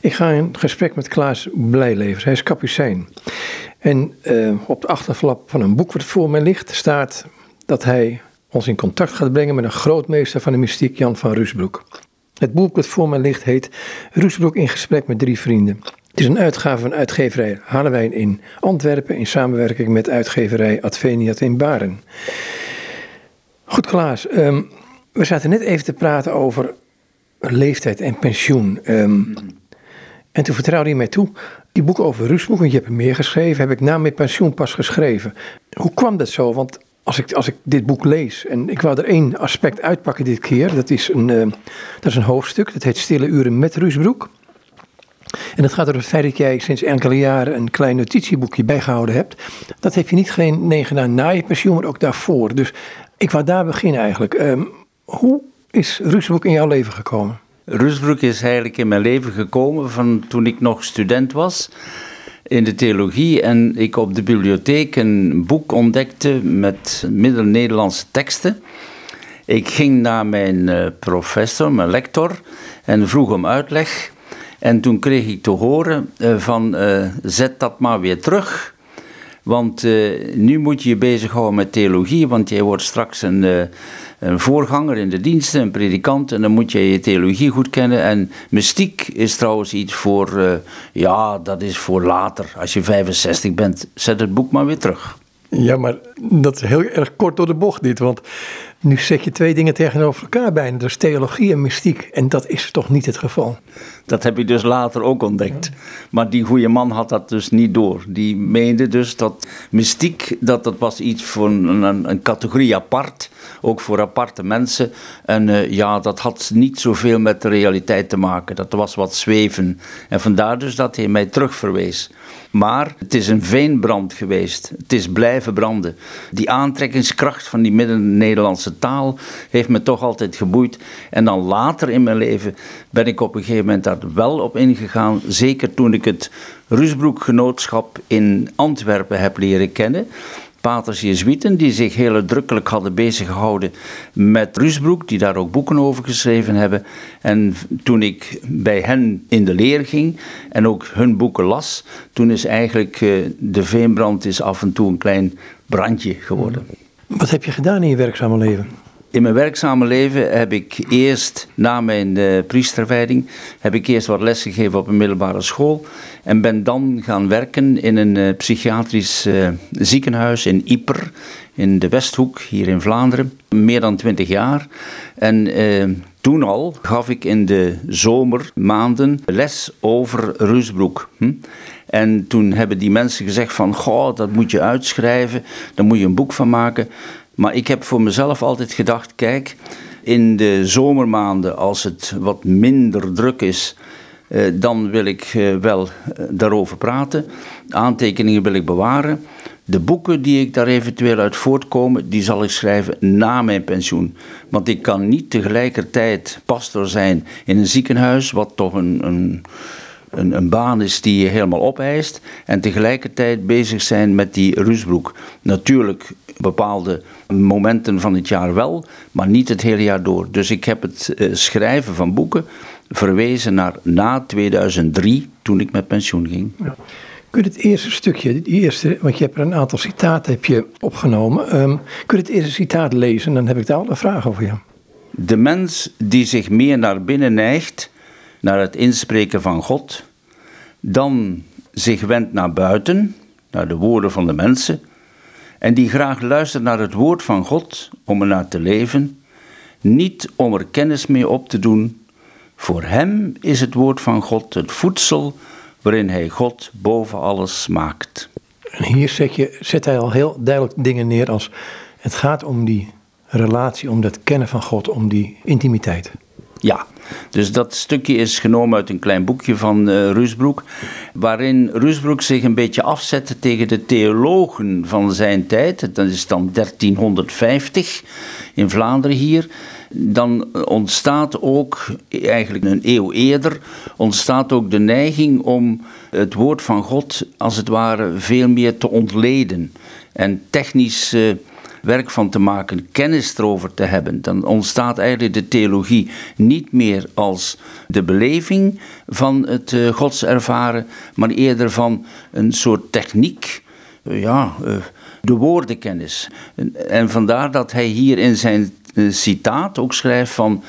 Ik ga in gesprek met Klaas Blijlevers. Hij is kapucijn. En uh, op de achterflap van een boek wat voor mij ligt staat dat hij ons in contact gaat brengen met een grootmeester van de mystiek, Jan van Rusbroek. Het boek dat voor mij ligt heet Rusbroek in gesprek met drie vrienden. Het is een uitgave van uitgeverij Hallewijn in Antwerpen in samenwerking met uitgeverij Adveniat in Baren. Goed Klaas, um, we zaten net even te praten over leeftijd en pensioen. Um, en toen vertrouwde hij mij toe, die boek over Rusbroek, want je hebt er meer geschreven, heb ik na mijn pensioen pas geschreven. Hoe kwam dat zo? Want als ik, als ik dit boek lees, en ik wou er één aspect uitpakken dit keer, dat is een, uh, dat is een hoofdstuk, dat heet Stille Uren met Rusbroek. En dat gaat over het feit dat jij sinds enkele jaren een klein notitieboekje bijgehouden hebt. Dat heb je niet geen negen gedaan na je pensioen, maar ook daarvoor. Dus ik wou daar beginnen eigenlijk. Um, hoe is Rusbroek in jouw leven gekomen? Rusbroek is eigenlijk in mijn leven gekomen van toen ik nog student was in de theologie en ik op de bibliotheek een boek ontdekte met middel-Nederlandse teksten. Ik ging naar mijn eh, professor, mijn lector, en vroeg om uitleg. En toen kreeg ik te horen uh, van uh, zet dat maar weer terug. Want nu moet je je bezighouden met theologie, want jij wordt straks een een voorganger in de diensten, een predikant, en dan moet je je theologie goed kennen. En mystiek is trouwens iets voor, uh, ja, dat is voor later. Als je 65 bent, zet het boek maar weer terug. Ja, maar dat is heel erg kort door de bocht dit, want nu zet je twee dingen tegenover elkaar bijna. Dus theologie en mystiek. En dat is toch niet het geval? Dat heb je dus later ook ontdekt. Maar die goede man had dat dus niet door. Die meende dus dat mystiek, dat, dat was iets voor een, een, een categorie apart. Ook voor aparte mensen. En uh, ja, dat had niet zoveel met de realiteit te maken. Dat was wat zweven. En vandaar dus dat hij mij terugverwees. Maar het is een veenbrand geweest. Het is blijven branden. Die aantrekkingskracht van die midden-Nederlandse taal heeft me toch altijd geboeid. En dan later in mijn leven ben ik op een gegeven moment daar wel op ingegaan. Zeker toen ik het Rusbroek-genootschap in Antwerpen heb leren kennen paters Jezuïten die zich heel uitdrukkelijk hadden bezig gehouden met Rusbroek, die daar ook boeken over geschreven hebben. En toen ik bij hen in de leer ging en ook hun boeken las, toen is eigenlijk uh, de veenbrand is af en toe een klein brandje geworden. Wat heb je gedaan in je werkzame leven? In mijn werkzame leven heb ik eerst, na mijn uh, priesterwijding, heb ik eerst wat les gegeven op een middelbare school. En ben dan gaan werken in een uh, psychiatrisch uh, ziekenhuis in Yper, in de Westhoek, hier in Vlaanderen. Meer dan twintig jaar. En toen al gaf ik in de zomermaanden les over Rusbroek. Hm? En toen hebben die mensen gezegd van, goh, dat moet je uitschrijven, daar moet je een boek van maken. Maar ik heb voor mezelf altijd gedacht: kijk, in de zomermaanden, als het wat minder druk is, eh, dan wil ik eh, wel eh, daarover praten. Aantekeningen wil ik bewaren. De boeken die ik daar eventueel uit voortkomen, die zal ik schrijven na mijn pensioen. Want ik kan niet tegelijkertijd pastor zijn in een ziekenhuis, wat toch een, een een, een, baan is die je helemaal opeist. En tegelijkertijd bezig zijn met die Rusbroek. Natuurlijk bepaalde momenten van het jaar wel, maar niet het hele jaar door. Dus ik heb het uh, schrijven van boeken verwezen naar na 2003, toen ik met pensioen ging. Ja. Kun je het eerste stukje, die eerste, want je hebt er een aantal citaten heb je opgenomen. Um, kun je het eerste citaat lezen? Dan heb ik daar al een vraag over jou. De mens die zich meer naar binnen neigt, naar het inspreken van God, dan zich wendt naar buiten, naar de woorden van de mensen, en die graag luistert naar het woord van God om er naar te leven, niet om er kennis mee op te doen. Voor hem is het woord van God het voedsel waarin hij God boven alles maakt. En hier zet, je, zet hij al heel duidelijk dingen neer als het gaat om die relatie, om dat kennen van God, om die intimiteit. Ja, dus dat stukje is genomen uit een klein boekje van uh, Rusbroek, waarin Rusbroek zich een beetje afzette tegen de theologen van zijn tijd. Dat is dan 1350 in Vlaanderen hier. Dan ontstaat ook, eigenlijk een eeuw eerder, ontstaat ook de neiging om het woord van God als het ware veel meer te ontleden en technisch. Werk van te maken, kennis erover te hebben, dan ontstaat eigenlijk de theologie niet meer als de beleving van het uh, gods ervaren, maar eerder van een soort techniek, uh, ja, uh, de woordenkennis. En, vandaar dat hij hier in zijn citaat ook schrijft van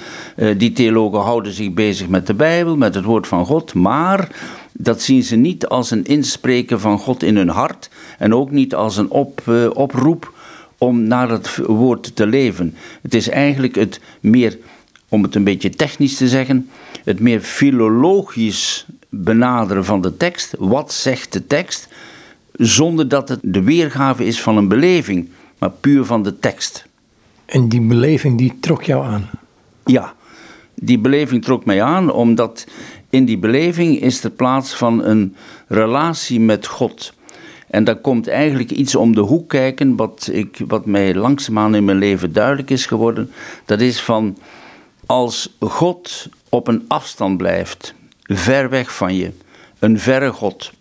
die theologen houden zich bezig met de Bijbel, met het woord van God, maar dat zien ze niet als een inspreken van God in hun hart en ook niet als een op, oproep om naar het woord te leven. Het is eigenlijk het meer, om het een beetje technisch te zeggen, het meer filologisch benaderen van de tekst. Wat zegt de tekst? Zonder dat het de weergave is van een beleving, maar puur van de tekst. En die beleving die trok jou aan? Ja, die beleving trok mij aan omdat in die beleving is de plaats van een relatie met God. En daar komt eigenlijk iets om de hoek kijken, wat, ik, wat mij langzaamaan in mijn leven duidelijk is geworden. Dat is van als God op een afstand blijft, ver weg van je, een verre God,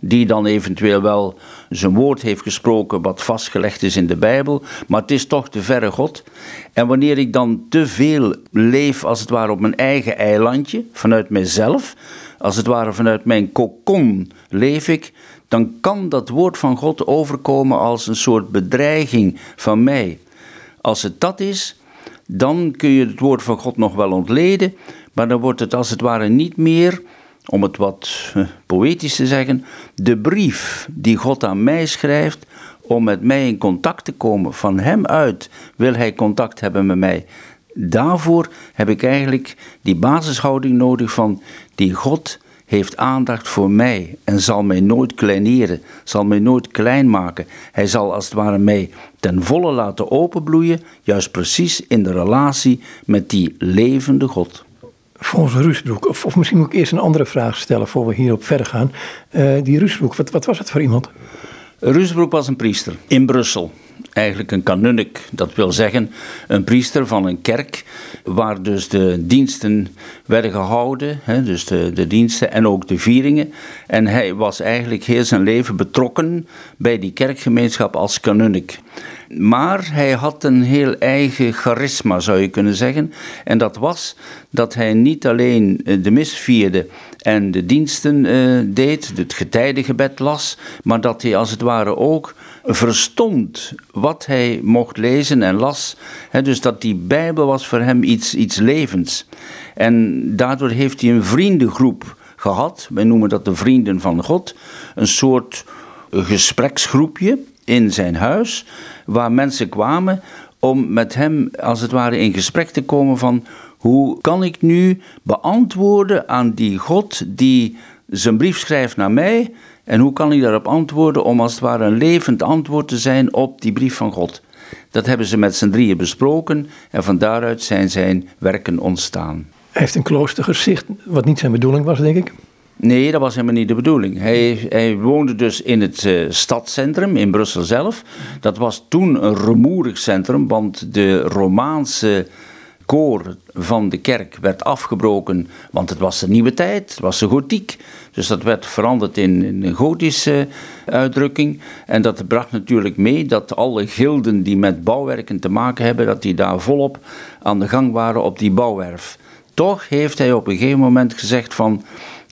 die dan eventueel wel zijn woord heeft gesproken wat vastgelegd is in de Bijbel, maar het is toch de verre God. En wanneer ik dan te veel leef als het ware op mijn eigen eilandje, vanuit mijzelf, als het ware vanuit mijn kokon leef ik, dan kan dat woord van God overkomen als een soort bedreiging van mij. Als het dat is, dan kun je het woord van God nog wel ontleden, maar dan wordt het als het ware niet meer om het wat eh, poëtisch te zeggen, de brief die God aan mij schrijft om met mij in contact te komen. Van Hem uit wil Hij contact hebben met mij. Daarvoor heb ik eigenlijk die basishouding nodig van die God heeft aandacht voor mij en zal mij nooit kleineren, zal mij nooit klein maken. Hij zal als het ware mij ten volle laten openbloeien, juist precies in de relatie met die levende God. Volgens Rusbroek, of, misschien moet ik eerst een andere vraag stellen voor we hierop verder gaan. Uh, die Rusbroek, wat, wat was het voor iemand? Rusbroek was een priester in Brussel. Eigenlijk een kanunnik, dat wil zeggen een priester van een kerk waar dus de diensten werden gehouden, hè, dus de, de diensten en ook de vieringen. En hij was eigenlijk heel zijn leven betrokken bij die kerkgemeenschap als kanunnik. Maar hij had een heel eigen charisma, zou je kunnen zeggen. En dat was dat hij niet alleen eh, de mis vierde en de diensten uh, deed, het getijdengebed las, maar dat hij als het ware ook verstond wat hij mocht lezen en las. dus dat die Bijbel was voor hem iets, iets levends. En daardoor heeft hij een vriendengroep gehad. Wij noemen dat de Vrienden van God. Een soort gespreksgroepje in zijn huis, waar mensen kwamen om met hem als het ware in gesprek te komen van hoe kan ik nu beantwoorden aan die God die zijn brief schrijft naar mij en hoe kan ik daarop antwoorden om als het ware een levend antwoord te zijn op die brief van God. Dat hebben ze met z'n drieën besproken en van daaruit zijn zijn werken ontstaan. Hij heeft een klooster gezicht, wat niet zijn bedoeling was, denk ik. Nee, dat was helemaal niet de bedoeling. Hij, hij woonde dus in het uh, stadscentrum in Brussel zelf. Dat was toen een rumoerig centrum, want de Romaanse koor van de kerk werd afgebroken, want het was de nieuwe tijd, het was de gotiek. Dus dat werd veranderd in, in een gotische uitdrukking. En dat bracht natuurlijk mee dat alle gilden die met bouwwerken te maken hebben, dat die daar volop aan de gang waren op die bouwwerf. Toch heeft hij op een gegeven moment gezegd van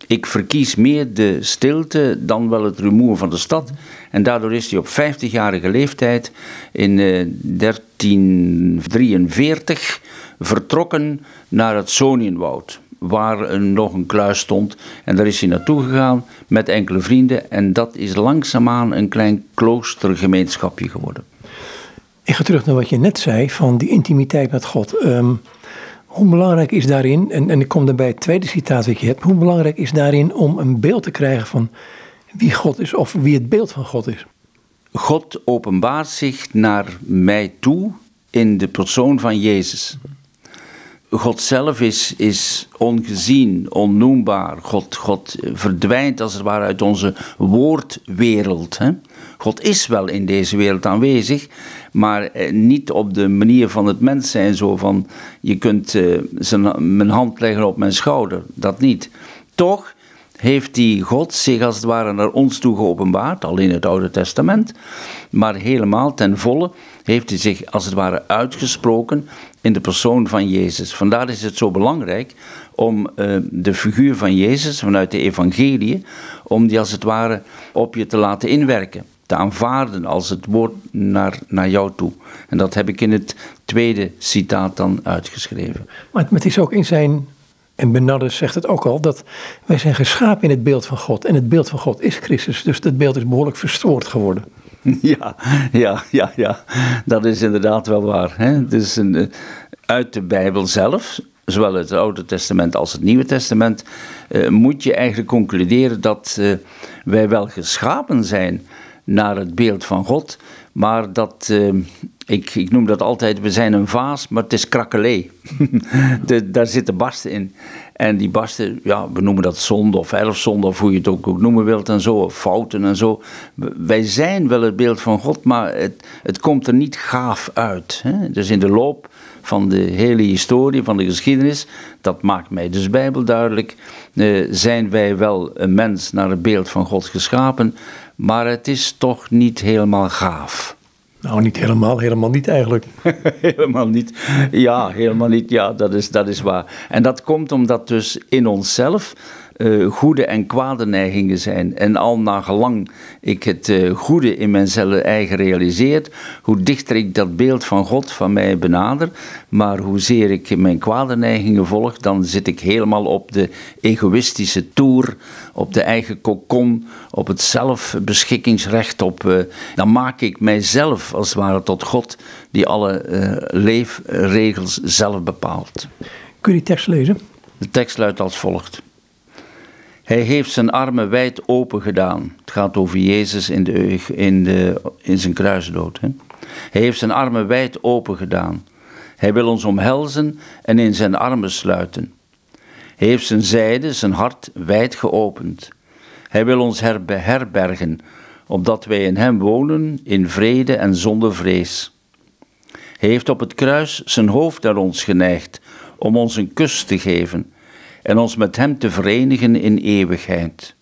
ik verkies meer de stilte dan wel het rumoer van de stad. En daardoor is hij op 50-jarige leeftijd in 1343 eh, vertrokken naar het Sonienwoud. Waar nog een kluis stond. En daar is hij naartoe gegaan met enkele vrienden. En dat is langzaamaan een klein kloostergemeenschapje geworden. Ik ga terug naar wat je net zei van die intimiteit met God. Um, hoe belangrijk is daarin, en, en ik kom daarbij het tweede citaat dat je hebt, hoe belangrijk is daarin om een beeld te krijgen van wie God is of wie het beeld van God is? God openbaart zich naar mij toe in de persoon van Jezus. God zelf is, is ongezien, onnoembaar. God, God verdwijnt als het ware uit onze woordwereld. Hè? God is wel in deze wereld aanwezig, maar eh, niet op de manier van het mens zijn. Zo van, je kunt uh, zijn, mijn hand leggen op mijn schouder. Dat niet. Toch heeft die God zich als het ware naar ons toe geopenbaard, al in het Oude Testament, maar helemaal ten volle heeft hij zich als het ware uitgesproken in de persoon van Jezus. Vandaar is het zo belangrijk om uh, de figuur van Jezus vanuit de evangelie, om die als het ware op je te laten inwerken. Te aanvaarden als het woord naar, naar jou toe. En dat heb ik in het tweede citaat dan uitgeschreven. Maar het is ook in zijn en Bernardus zegt het ook al, dat wij zijn geschapen in het beeld van God. En het beeld van God is Christus. Dus dat beeld is behoorlijk verstoord geworden. Ja, ja, ja, ja. Dat is inderdaad wel waar. Hè? Dus een, eh, uit de Bijbel zelf, zowel het Oude Testament als het Nieuwe Testament, uh, moet je eigenlijk concluderen dat uh, wij wel geschapen zijn naar het beeld van God, maar dat, ik, ik noem dat altijd, we zijn een vaas, maar het is krakkelee. daar zitten barsten in. En die barsten, ja, we noemen dat zonde of erfzonde, of hoe je het ook, ook noemen wilt en zo, of fouten en zo. Wij zijn wel het beeld van God, maar het, het komt er niet gaaf uit. Hè? Dus in de loop van de hele historie, van de geschiedenis, dat maakt mij dus Bijbel duidelijk, uh, zijn wij wel een mens naar het beeld van God geschapen, maar het is toch niet helemaal gaaf. Nou, niet helemaal, helemaal niet eigenlijk. helemaal niet. Ja, helemaal niet. Ja, dat is, dat is waar. En dat komt omdat dus in onszelf uh, goede en kwade neigingen zijn. En al naar gelang ik het uh, goede in mijzelf eigen realiseer, hoe dichter ik dat beeld van God van mij benader, maar hoezeer ik mijn kwade neigingen volg, dan zit ik helemaal op de egoïstische toer, op de eigen kokon, op het zelfbeschikkingsrecht, op, uh, dan maak ik mijzelf als het ware tot God die alle leefregels zelf bepaalt. Kun je die tekst lezen? De tekst luidt als volgt. Hij heeft zijn armen wijd open gedaan. Het gaat over Jezus in, de, in, de, in zijn kruisdood. Hè? Hij heeft zijn armen wijd open gedaan. Hij wil ons omhelzen en in zijn armen sluiten. Hij heeft zijn zijde, zijn hart wijd geopend. Hij wil ons herbergen, opdat wij in hem wonen in vrede en zonder vrees. Hij heeft op het kruis zijn hoofd naar ons geneigd om ons een kus te geven en ons met Hem te verenigen in eeuwigheid.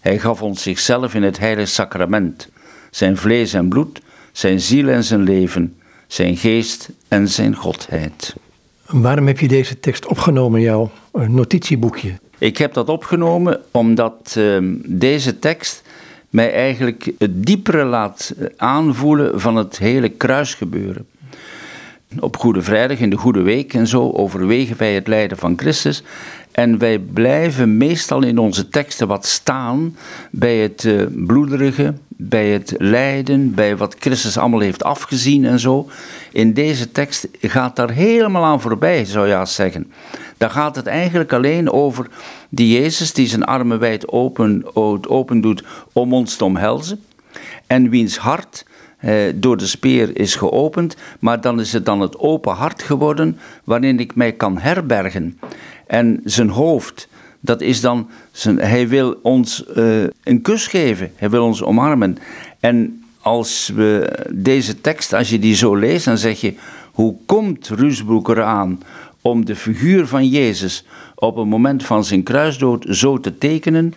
Hij gaf ons zichzelf in het heilige sacrament, zijn vlees en bloed, zijn ziel en zijn leven, zijn geest en zijn godheid. Waarom heb je deze tekst opgenomen in jouw eh, notitieboekje? Ik heb dat opgenomen omdat uh, deze tekst mij eigenlijk het diepere laat eh, aanvoelen van het hele kruisgebeuren op Goede Vrijdag, in de Goede Week en zo, overwegen wij het lijden van Christus. En wij blijven meestal in onze teksten wat staan bij het uh, bloederige, bij het lijden, bij wat Christus allemaal heeft afgezien en zo. In deze tekst gaat daar helemaal aan voorbij, zou je zeggen. Daar gaat het eigenlijk alleen over die Jezus die zijn armen wijd open, open doet om ons te omhelzen. En wiens hart eh, door de speer is geopend, maar dan is het dan het open hart geworden waarin ik mij kan herbergen. En zijn hoofd, dat is dan, zijn, hij wil ons uh, een kus geven, hij wil ons omarmen. En als we deze tekst, als je die zo leest, dan zeg je, hoe komt Ruusbroek eraan om de figuur van Jezus op het moment van zijn kruisdood zo te tekenen?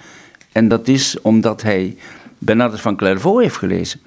En dat is omdat hij Bernardus van Clairvaux heeft gelezen.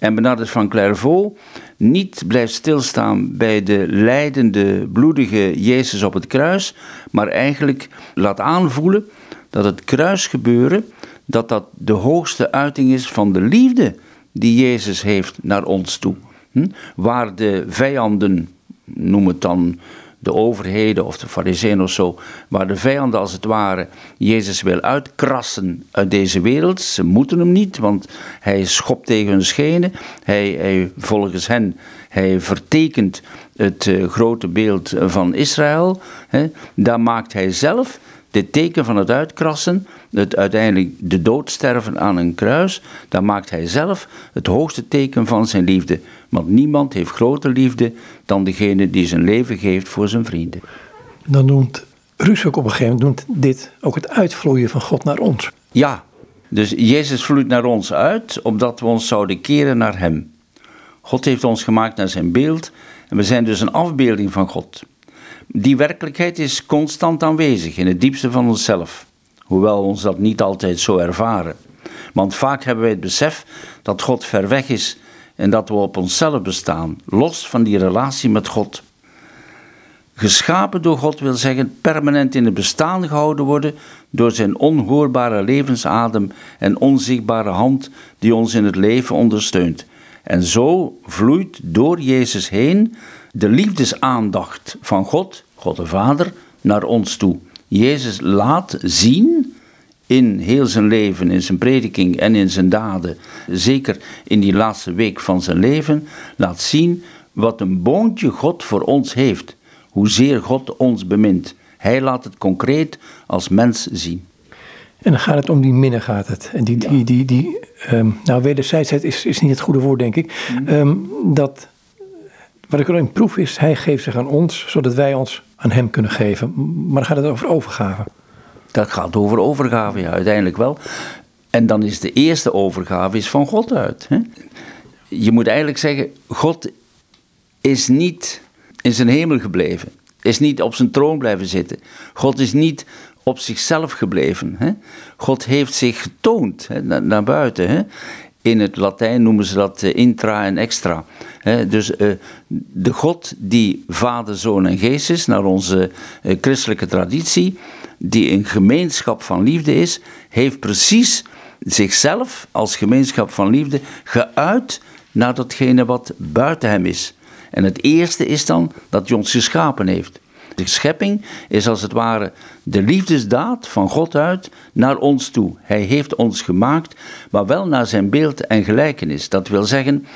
En Bernardus van Clairvaux niet blijft stilstaan bij de lijdende, bloedige Jezus op het kruis, maar eigenlijk laat aanvoelen dat het kruisgebeuren, dat dat de hoogste uiting is van de liefde die Jezus heeft naar ons toe. Hm? Waar de vijanden, noem het dan de overheden of de fariseeën of zo, waar de vijanden als het ware Jezus wil uitkrassen uit deze wereld. Ze moeten hem niet, want hij schopt tegen hun schenen. Hij, hij volgens hen, hij vertekent het uh, grote beeld van Israël. Hè. Daar maakt hij zelf dit teken van het uitkrassen, het uiteindelijk de dood sterven aan een kruis, daar maakt hij zelf het hoogste teken van zijn liefde. Want niemand heeft grotere liefde dan degene die zijn leven geeft voor zijn vrienden. Dan noemt Rus ook op een gegeven moment noemt dit ook het uitvloeien van God naar ons. Ja, dus Jezus vloeit naar ons uit, opdat we ons zouden keren naar Hem. God heeft ons gemaakt naar zijn beeld en we zijn dus een afbeelding van God. Die werkelijkheid is constant aanwezig in het diepste van onszelf, hoewel we ons dat niet altijd zo ervaren. Want vaak hebben wij het besef dat God ver weg is en dat we op onszelf bestaan, los van die relatie met God. Geschapen door God wil zeggen permanent in het bestaan gehouden worden door zijn onhoorbare levensadem en onzichtbare hand die ons in het leven ondersteunt. En zo vloeit door Jezus heen de liefdesaandacht van God, God de Vader, naar ons toe. Jezus laat zien in heel zijn leven, in zijn prediking en in zijn daden, zeker in die laatste week van zijn leven, laat zien wat een boontje God voor ons heeft hoezeer God ons bemint. Hij laat het concreet als mens zien. En dan gaat het om die minnen gaat het. En die, die, die, die um, nou wederzijdsheid is, is niet het goede woord denk ik. Mm. Ehm, dat, wat ik erin proef is, hij geeft zich aan ons, zodat wij ons aan hem kunnen geven. Maar gaat het over overgave. Dat gaat over overgave, ja, uiteindelijk wel. En dan is de eerste overgave is van God uit. Hè? Je moet eigenlijk zeggen, God is niet in zijn hemel gebleven. Is niet op zijn troon blijven zitten. God is niet op zichzelf gebleven. Hè? God heeft zich getoond hè, naar, naar, buiten. Hè? In het Latijn noemen ze dat uh, intra en extra. Dus uh, de God die Vader, Zoon en Geest is, naar onze uh, christelijke traditie, die een gemeenschap van liefde is, heeft precies zichzelf als gemeenschap van liefde geuit naar datgene wat buiten hem is. En het eerste is dan dat hij ons geschapen heeft. De schepping is als het ware de liefdesdaad van God uit naar ons toe. Hij heeft ons gemaakt, maar wel naar zijn beeld en gelijkenis. Dat wil zeggen,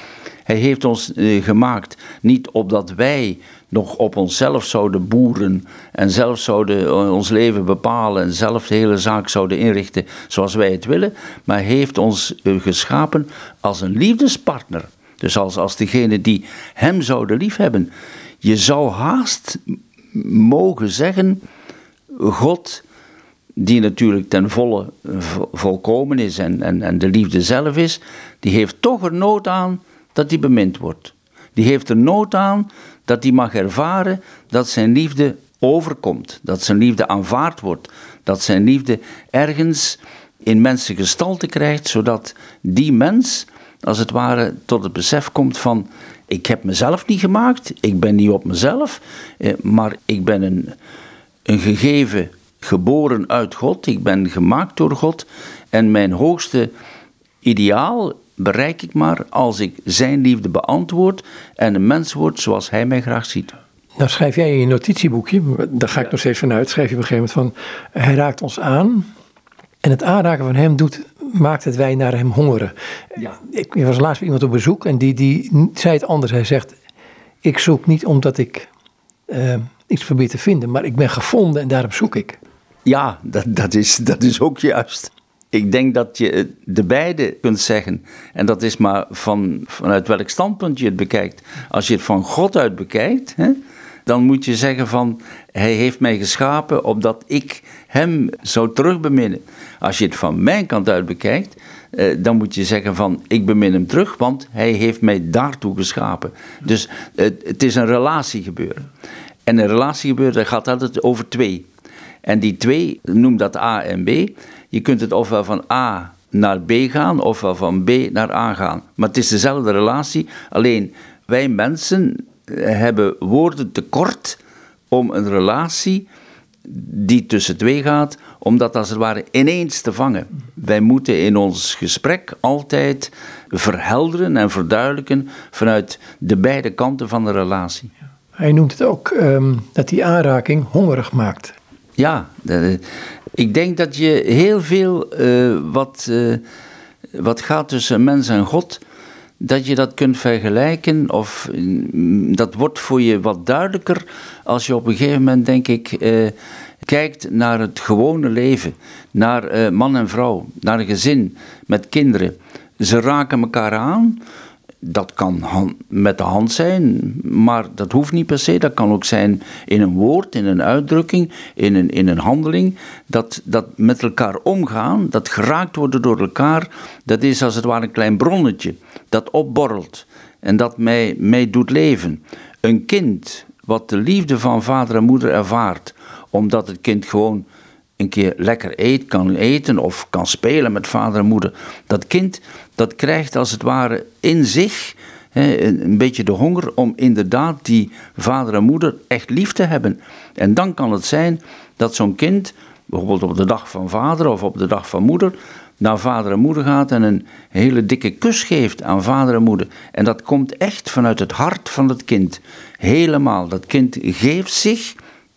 hij heeft ons eh, gemaakt niet opdat wij nog op onszelf zouden boeren en zelf zouden eh, ons leven bepalen en zelf de hele zaak zouden inrichten zoals wij het willen, maar heeft ons eh, geschapen als een liefdespartner. Dus als, als degene die hem zouden liefhebben. Je zou haast mogen zeggen, God, die natuurlijk ten volle volkomen is en, en, en de liefde zelf is, die heeft toch er nood aan dat hij bemind wordt. Die heeft er nood aan dat hij mag ervaren dat zijn liefde overkomt, dat zijn liefde aanvaard wordt, dat zijn liefde ergens in mensen gestalte krijgt, zodat die mens als het ware tot het besef komt van ik heb mezelf niet gemaakt, ik ben niet op mezelf, eh, maar ik ben een, een gegeven geboren uit God, ik ben gemaakt door God en mijn hoogste ideaal bereik ik maar als ik zijn liefde beantwoord en een mens word zoals hij mij graag ziet. Nou schrijf jij in je notitieboekje, daar ga ik nog steeds vanuit, schrijf je op een gegeven moment van hij raakt ons aan en het aanraken van hem doet maakt het wij naar hem hongeren. Ja. Ik, was laatst bij iemand op bezoek en die, die zei het anders. Hij zegt, ik zoek niet omdat ik uh, iets probeer te vinden, maar ik ben gevonden en daarom zoek ik. Ja, dat, dat, is, dat is ook juist. Ik denk dat je de beide kunt zeggen. En dat is maar van, vanuit welk standpunt je het bekijkt. Als je het van God uit bekijkt, hè, dan moet je zeggen van hij heeft mij geschapen opdat ik hem zou terugbeminnen. Als je het van mijn kant uit bekijkt, eh, dan moet je zeggen van ik bemin hem terug, want hij heeft mij daartoe geschapen. Dus het, het is een relatie gebeuren. En een relatie gebeuren, dat gaat altijd over twee. En die twee, noem dat A en B. Je kunt het ofwel van A naar B gaan, ofwel van B naar A gaan. Maar het is dezelfde relatie, alleen wij mensen hebben woorden tekort om een relatie die tussen twee gaat, om dat als het ware ineens te vangen. Wij moeten in ons gesprek altijd verhelderen en verduidelijken vanuit de beide kanten van de relatie. Hij noemt het ook um, dat die aanraking hongerig maakt. Ja, ik denk dat je heel veel uh, wat, uh, wat gaat tussen mens en God dat je dat kunt vergelijken, of mm, dat wordt voor je wat duidelijker als je op een gegeven moment, denk ik, eh, kijkt naar het gewone leven, naar eh, man en vrouw, naar een gezin met kinderen. Ze raken elkaar aan, dat kan met de hand zijn, maar dat hoeft niet per se. Dat kan ook zijn in een woord, in een uitdrukking, in een, in een handeling. Dat, dat met elkaar omgaan, dat geraakt worden door elkaar, dat is als het ware een klein bronnetje dat opborrelt en dat mij, mij doet leven. Een kind wat de liefde van vader en moeder ervaart, omdat het kind gewoon een keer lekker eet, kan eten of kan spelen met vader en moeder. Dat kind dat krijgt als het ware in zich een beetje de honger om inderdaad die vader en moeder echt lief te hebben. En dan kan het zijn dat zo'n kind, bijvoorbeeld op de dag van vader of op de dag van moeder, naar vader en moeder gaat en een hele dikke kus geeft aan vader en moeder. En dat komt echt vanuit het hart van het kind. Helemaal. Dat kind geeft zich,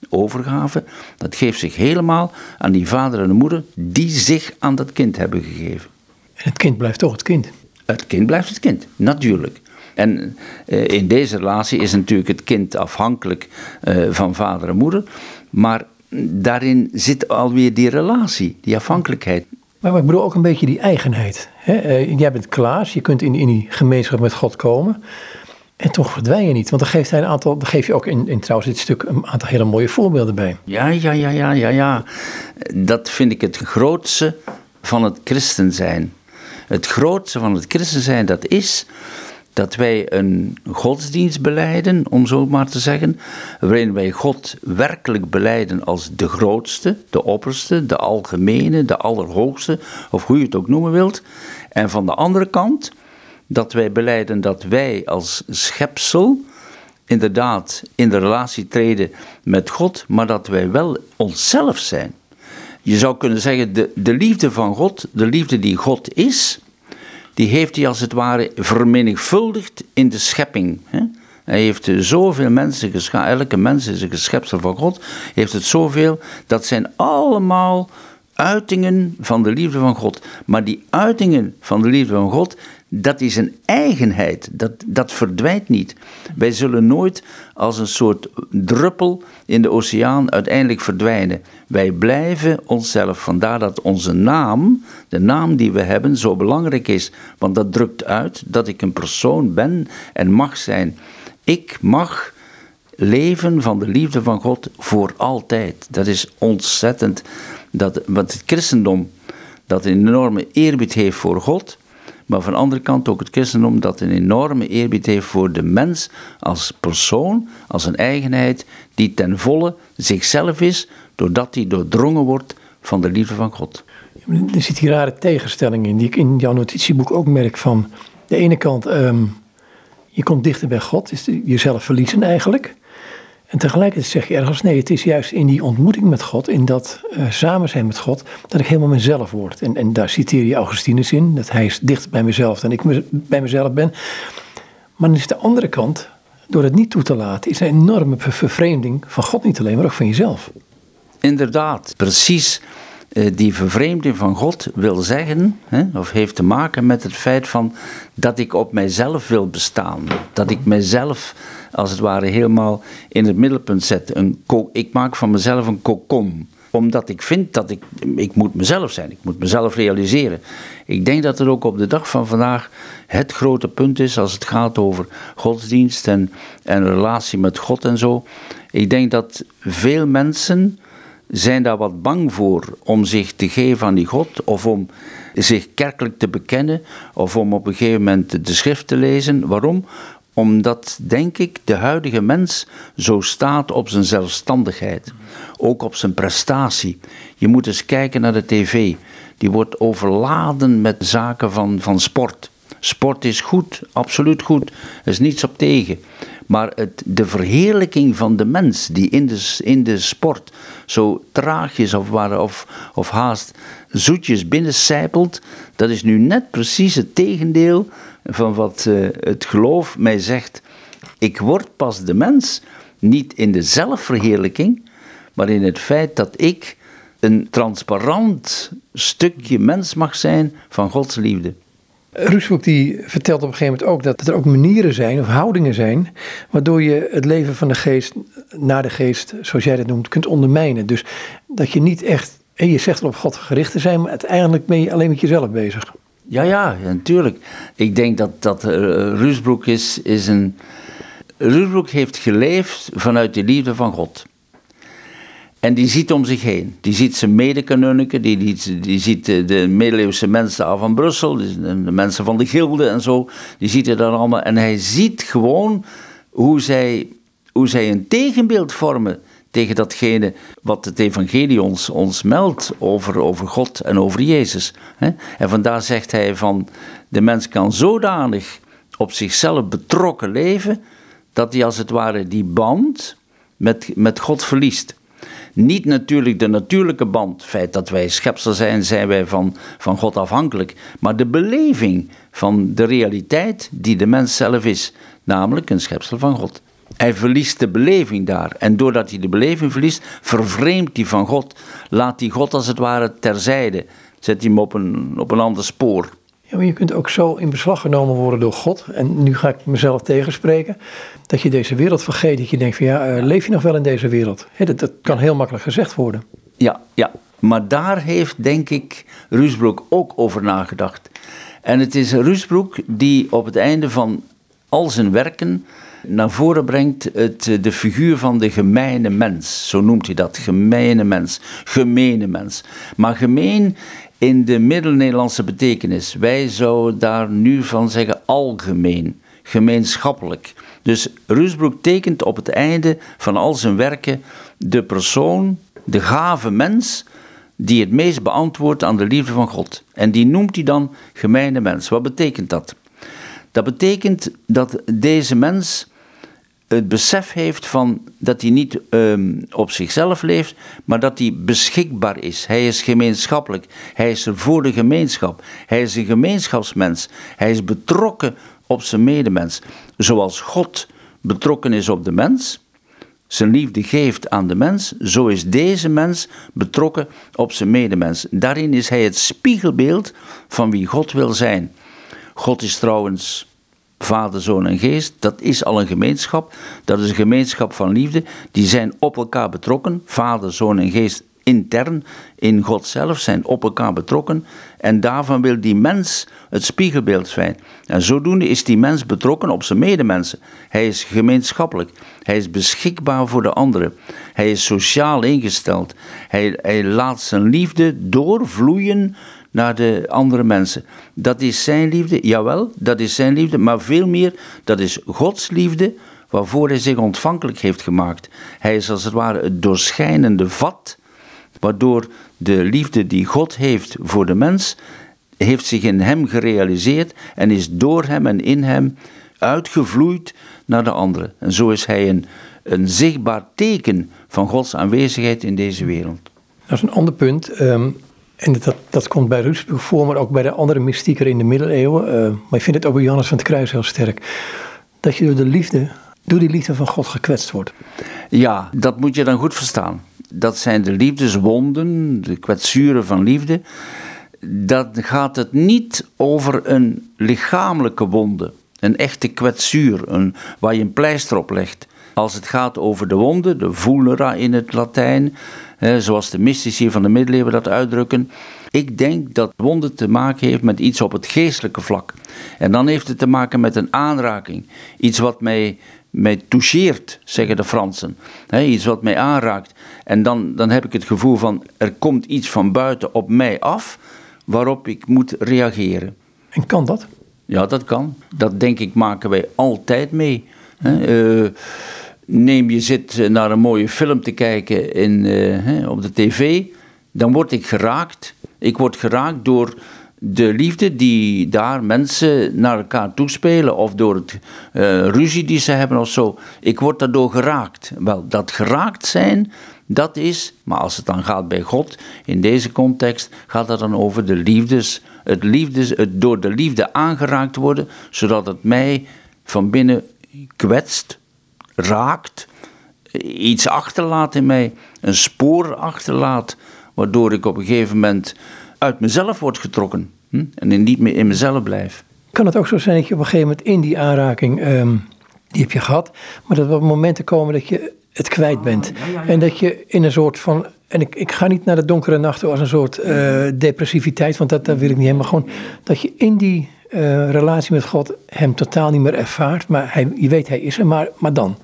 overgave, dat geeft zich helemaal aan die vader en moeder die zich aan dat kind hebben gegeven. En het kind blijft toch het kind? Het kind blijft het kind, natuurlijk. En eh, in deze relatie is natuurlijk het kind afhankelijk eh, van vader en moeder. Maar daarin zit alweer die relatie, die afhankelijkheid. Maar ik bedoel ook een beetje die eigenheid. Hè? Eh, jij bent Klaas, je kunt in, in die gemeenschap met God komen. En toch verdwijn je niet. Want dan geeft hij een aantal, dan geef je ook in, in trouwens dit stuk een aantal hele mooie voorbeelden bij. Ja, ja, ja, ja, ja, ja. Dat vind ik het grootste van het christen zijn. Het grootste van het christen zijn, dat is dat wij een godsdienst beleiden, om zo maar te zeggen, waarin wij God werkelijk beleiden als de grootste, de opperste, de algemene, de allerhoogste, of hoe je het ook noemen wilt. En van de andere kant, dat wij beleiden dat wij als schepsel inderdaad in de relatie treden met God, maar dat wij wel onszelf zijn. Je zou kunnen zeggen, de, de liefde van God, de liefde die God is, die heeft hij als het ware vermenigvuldigd in de schepping. Hè? Hij heeft zoveel mensen geschapen, elke mens is een geschepsel van God, heeft het zoveel, dat zijn allemaal uitingen van de liefde van God. Maar die uitingen van de liefde van God, dat is een eigenheid, dat, dat verdwijnt niet. Wij zullen nooit als een soort druppel in de oceaan uiteindelijk verdwijnen. Wij blijven onszelf. Vandaar dat onze naam, de naam die we hebben, zo belangrijk is. Want dat drukt uit dat ik een persoon ben en mag zijn. Ik mag leven van de liefde van God voor altijd. Dat is ontzettend. Dat, want het christendom, dat een enorme eerbied heeft voor God maar van de andere kant ook het christendom dat een enorme eerbied heeft voor de mens als persoon, als een eigenheid die ten volle zichzelf is, doordat hij doordrongen wordt van de liefde van God. Er zit hier rare tegenstelling in, die ik in jouw notitieboek ook merk van de ene kant, ehm, je komt dichter bij God, is jezelf verliezen eigenlijk. En tegelijkertijd zeg je ergens, nee, het is juist in die ontmoeting met God, in dat uh, samen zijn met God, dat ik helemaal mezelf word. En, en daar citeer je Augustinus in, dat hij is dichter bij mezelf dan ik bij mezelf ben. Maar dan is de andere kant, door het niet toe te laten, is een enorme vervreemding van God niet alleen, maar ook van jezelf. Inderdaad, precies die vervreemding van God wil zeggen, hè, of heeft te maken met het feit van dat ik op mijzelf wil bestaan. Dat ik mijzelf als het ware helemaal in het middelpunt zet. Een ik maak van mezelf een kokon omdat ik vind dat ik, ik moet mezelf zijn, ik moet mezelf realiseren. Ik denk dat het ook op de dag van vandaag het grote punt is als het gaat over godsdienst en, en relatie met God en zo. Ik denk dat veel mensen zijn daar wat bang voor om zich te geven aan die God of om zich kerkelijk te bekennen of om op een gegeven moment de schrift te lezen. Waarom? Omdat, denk ik, de huidige mens zo staat op zijn zelfstandigheid, ook op zijn prestatie. Je moet eens kijken naar de tv. Die wordt overladen met zaken van, van sport. Sport is goed, absoluut goed. Er is niets op tegen. Maar het, de verheerlijking van de mens die in de, in de sport zo traagjes of, of, of haast zoetjes binnencijpelt, dat is nu net precies het tegendeel van wat uh, het geloof mij zegt. Ik word pas de mens niet in de zelfverheerlijking, maar in het feit dat ik een transparant stukje mens mag zijn van Gods liefde. Rusbroek die vertelt op een gegeven moment ook dat er ook manieren zijn of houdingen zijn waardoor je het leven van de geest naar de geest, zoals jij dat noemt, kunt ondermijnen. Dus dat je niet echt, en je zegt wel op God gericht te zijn, maar uiteindelijk ben je alleen met jezelf bezig. Ja, ja, natuurlijk. Ik denk dat, dat uh, is, is een... Rusbroek heeft geleefd vanuit de liefde van God. En die ziet om zich heen. Die ziet zijn medekanunniken, die, die, ziet de, de middeleeuwse mensen af van Brussel, de, mensen van de gilde en zo. Die ziet hij dan allemaal. En hij ziet gewoon hoe zij, hoe zij een tegenbeeld vormen tegen datgene wat het evangelie ons, ons meldt over, over God en over Jezus. En vandaar zegt hij van, de mens kan zodanig op zichzelf betrokken leven, dat hij als het ware die band met, met God verliest. Niet natuurlijk de natuurlijke band, het feit dat wij schepsel zijn, zijn wij van, van God afhankelijk, maar de beleving van de realiteit die de mens zelf is, namelijk een schepsel van God. Hij verliest de beleving daar. En doordat hij de beleving verliest, vervreemdt hij van God. Laat hij God als het ware terzijde. Zet hij hem op een, op een ander spoor. Ja, maar je kunt ook zo in beslag genomen worden door God. En nu ga ik mezelf tegenspreken. Dat je deze wereld vergeet. Dat je denkt van ja, eh, leef je nog wel in deze wereld? dat, dat kan heel makkelijk gezegd worden. Ja, ja. Maar daar heeft denk ik Ruusbroek ook over nagedacht. En het is Ruusbroek die op het einde van al zijn werken naar voren brengt het, de figuur van de gemeene mens. Zo noemt hij dat, gemeene mens, gemene mens. Maar gemeen in de Middel-Nederlandse betekenis. Wij zouden daar nu van zeggen algemeen, gemeenschappelijk. Dus Rusbroek tekent op het einde van al zijn werken de persoon, de gave mens, die het meest beantwoordt aan de liefde van God. En die noemt hij dan gemeene mens. Wat betekent dat? Dat betekent dat deze mens het besef heeft van dat hij niet ehm, op zichzelf leeft, maar dat hij beschikbaar is. Hij is gemeenschappelijk. Hij is er voor de gemeenschap. Hij is een gemeenschapsmens. Hij is betrokken op zijn medemens. Zoals God betrokken is op de mens, zijn liefde geeft aan de mens, zo is deze mens betrokken op zijn medemens. Daarin is hij het spiegelbeeld van wie God wil zijn. God is trouwens Vader, Zoon en Geest, dat is al een gemeenschap. Dat is een gemeenschap van liefde. Die zijn op elkaar betrokken. Vader, Zoon en Geest intern in God zelf zijn op elkaar betrokken. En daarvan wil die mens het spiegelbeeld zijn. En zodoende is die mens betrokken op zijn medemensen. Hij is gemeenschappelijk. Hij is beschikbaar voor de anderen. Hij is sociaal ingesteld. Hij, hij laat zijn liefde doorvloeien naar de andere mensen. Dat is zijn liefde, jawel, dat is zijn liefde, maar veel meer, dat is Gods liefde waarvoor hij zich ontvankelijk heeft gemaakt. Hij is als het ware het doorschijnende vat, waardoor de liefde die God heeft voor de mens, heeft zich in hem gerealiseerd en is door hem en in hem uitgevloeid naar de anderen. En zo is hij een, een zichtbaar teken van Gods aanwezigheid in deze wereld. Dat is een ander punt. Ehm, en dat, dat komt bij Rutsburg voor, maar ook bij de andere mystieken in de middeleeuwen. Uh, maar ik vind het ook bij Johannes van het Kruis heel sterk. Dat je door de liefde, door die liefde van God gekwetst wordt. Ja, dat moet je dan goed verstaan. Dat zijn de liefdeswonden, de kwetsuren van liefde. Dan gaat het niet over een lichamelijke wonde. Een echte kwetsuur, een, waar je een pleister op legt. Als het gaat over de wonden, de vulnera in het Latijn, zoals de mystici van de middeleeuwen dat uitdrukken. Ik denk dat wonde te maken heeft met iets op het geestelijke vlak. En dan heeft het te maken met een aanraking. Iets wat mij, mij toucheert, zeggen de Fransen. iets wat mij aanraakt. En dan, dan heb ik het gevoel van er komt iets van buiten op mij af waarop ik moet reageren. En kan dat? Ja, dat kan. Dat denk ik maken wij altijd mee. Uh, neem je zit eh, naar een mooie film te kijken in, uh, op de tv, dan word ik geraakt. Ik word geraakt door de liefde die daar mensen naar elkaar toespelen of door het uh, ruzie die ze hebben of zo. Ik word daardoor geraakt. Wel, dat geraakt zijn, dat is, maar als het dan gaat bij God, in deze context gaat het dan over de liefdes, het, liefdes, het door de liefde aangeraakt worden, zodat het mij van binnen kwetst, raakt, iets achterlaat in mij, een spoor achterlaat, waardoor ik op een gegeven moment uit mezelf word getrokken hm? en niet meer in mezelf blijf. Kan het ook zo zijn dat je op een gegeven moment in die aanraking, ehm, die heb je gehad, maar dat er momenten komen dat je het kwijt bent. En dat je in een soort van en ik, ik ga niet naar de donkere nachten als een soort uh, depressiviteit, want dat, dat wil ik niet helemaal. Gewoon dat je in die uh, relatie met God hem totaal niet meer ervaart. Maar hij, je weet, hij is er, maar, maar dan.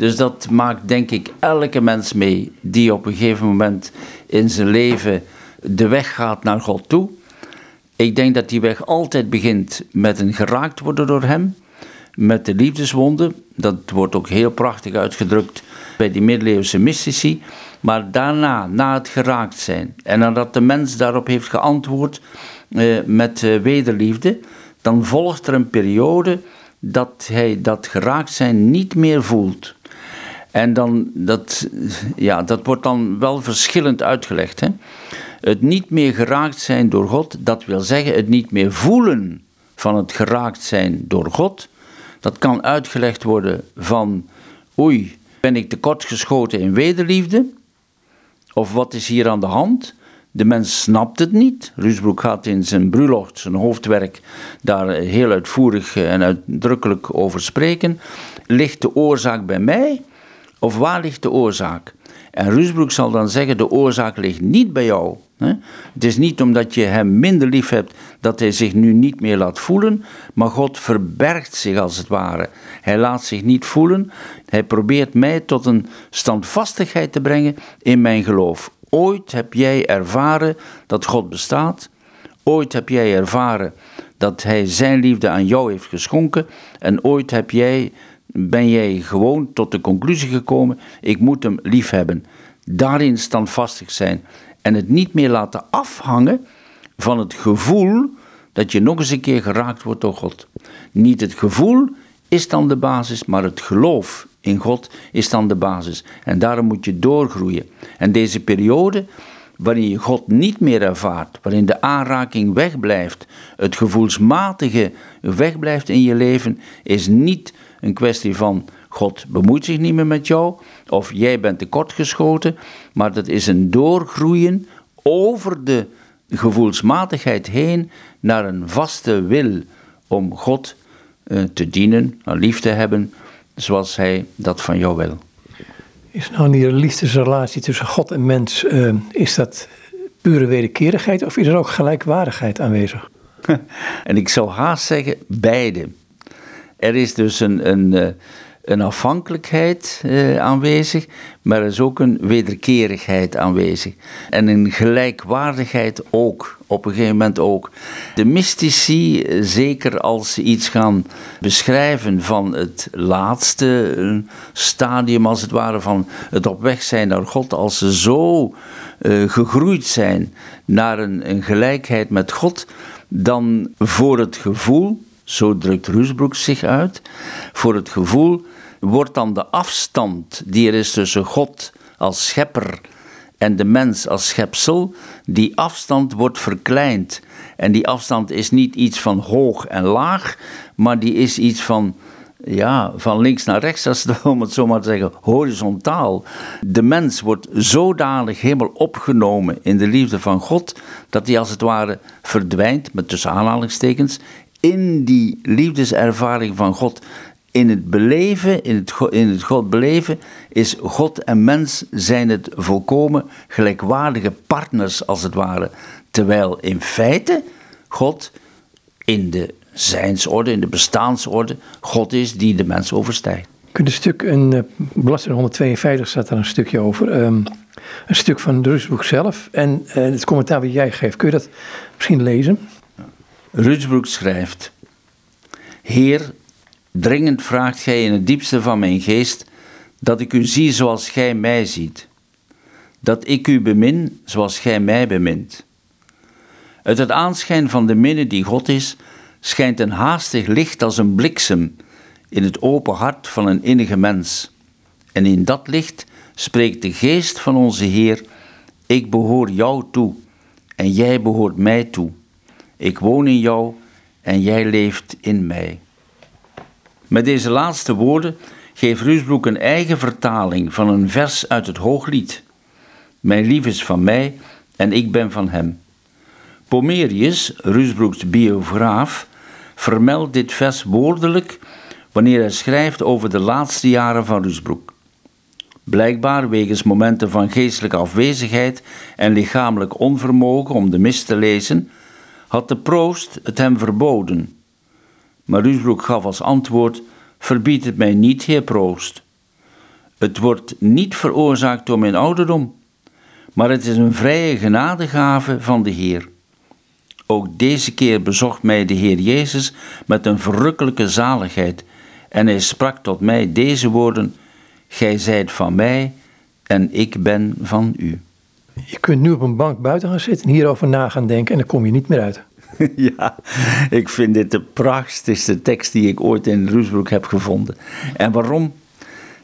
Dus dat maakt denk ik elke mens mee die op een gegeven moment in zijn leven de weg gaat naar God toe. Ik denk dat die weg altijd begint met een geraakt worden door Hem, met de liefdeswonden. Dat wordt ook heel prachtig uitgedrukt bij die middeleeuwse mystici. Maar daarna, na het geraakt zijn en nadat de mens daarop heeft geantwoord eh, met eh, wederliefde, dan volgt er een periode dat hij dat geraakt zijn niet meer voelt. En dan, dat, ja, dat wordt dan wel verschillend uitgelegd. Hè? Het niet meer geraakt zijn door God, dat wil zeggen het niet meer voelen van het geraakt zijn door God. Dat kan uitgelegd worden van, oei, ben ik tekortgeschoten in wederliefde? Of wat is hier aan de hand? De mens snapt het niet. Rusbroek gaat in zijn Brulocht, zijn hoofdwerk, daar heel uitvoerig en uitdrukkelijk over spreken. Ligt de oorzaak bij mij? Of waar ligt de oorzaak? En Rusbroek zal dan zeggen: de oorzaak ligt niet bij jou. Het is niet omdat je hem minder lief hebt dat hij zich nu niet meer laat voelen, maar God verbergt zich als het ware. Hij laat zich niet voelen. Hij probeert mij tot een standvastigheid te brengen in mijn geloof. Ooit heb jij ervaren dat God bestaat. Ooit heb jij ervaren dat Hij Zijn liefde aan jou heeft geschonken. En ooit heb jij, ben jij gewoon tot de conclusie gekomen: ik moet Hem lief hebben. Daarin standvastig zijn en het niet meer laten afhangen van het gevoel dat je nog eens een keer geraakt wordt door God. Niet het gevoel is dan de basis, maar het geloof in God is dan de basis. En daarom moet je doorgroeien. En deze periode waarin je God niet meer ervaart, waarin de aanraking wegblijft, het gevoelsmatige wegblijft in je leven, is niet een kwestie van God bemoeit zich niet meer met jou of jij bent tekortgeschoten, maar dat is een doorgroeien over de gevoelsmatigheid heen naar een vaste wil om God eh, te dienen, lief te hebben, zoals Hij dat van jou wil. Is nou die liefdesrelatie tussen God en mens, uh, is dat pure wederkerigheid of is er ook gelijkwaardigheid aanwezig? en ik zou haast zeggen beide. Er is dus een, een, eh, een afhankelijkheid eh, aanwezig, maar er is ook een wederkerigheid aanwezig. En een gelijkwaardigheid ook, op een gegeven moment ook. De mystici, eh, zeker als ze iets gaan beschrijven van het laatste eh, stadium, als het ware, van het op weg zijn naar God, als ze zo uh, gegroeid zijn naar een, een gelijkheid met God, dan voor het gevoel zo drukt Rusbroek zich uit, voor het gevoel wordt dan de afstand die er is tussen God als schepper en de mens als schepsel, die afstand wordt verkleind. En die afstand is niet iets van hoog en laag, maar die is iets van, ja, van links naar rechts, als het, om het zo maar te zeggen, horizontaal. De mens wordt zodanig helemaal opgenomen in de liefde van God, dat hij als het ware verdwijnt, met tussen aanhalingstekens, in die liefdeservaring van God, in het beleven, in het, in het God beleven, is God en mens zijn het volkomen gelijkwaardige partners als het ware. Terwijl in feite God in de zijnsorde, in de bestaansorde, God is die de mens overstijgt. Kun je een stuk, een uh, bladzijde 152 staat daar een stukje over. Um, een stuk van het Rusboek zelf en uh, het commentaar wat jij geeft. Kun je dat misschien lezen? Rutsbroek schrijft: Heer, dringend vraagt gij in het diepste van mijn geest dat ik u zie zoals gij mij ziet, dat ik u bemin zoals gij mij bemint. Uit het aanschijn van de minne die God is, schijnt een haastig licht als een bliksem in het open hart van een innige mens. En in dat licht spreekt de geest van onze Heer: Ik behoor jou toe en jij behoort mij toe. Ik woon in jou en jij leeft in mij. Met deze laatste woorden geeft Rusbroek een eigen vertaling van een vers uit het Hooglied. Mijn lief is van mij en ik ben van hem. Pomerius, Rusbroeks biograaf, vermeldt dit vers woordelijk wanneer hij schrijft over de laatste jaren van Rusbroek. Blijkbaar wegens momenten van geestelijke afwezigheid en lichamelijk onvermogen om de mis te lezen, had de proost het hem verboden. Maar Rusbroek gaf als antwoord: Verbied het mij niet, heer proost. Het wordt niet veroorzaakt door mijn ouderdom, maar het is een vrije genadegave van de Heer. Ook deze keer bezocht mij de Heer Jezus met een verrukkelijke zaligheid en hij sprak tot mij deze woorden: gij zijt van mij en ik ben van u. Je kunt nu op een bank buiten gaan zitten en hierover na gaan denken en dan kom je niet meer uit. Ja, ik vind dit de prachtigste tekst die ik ooit in Roesbroek heb gevonden. En waarom?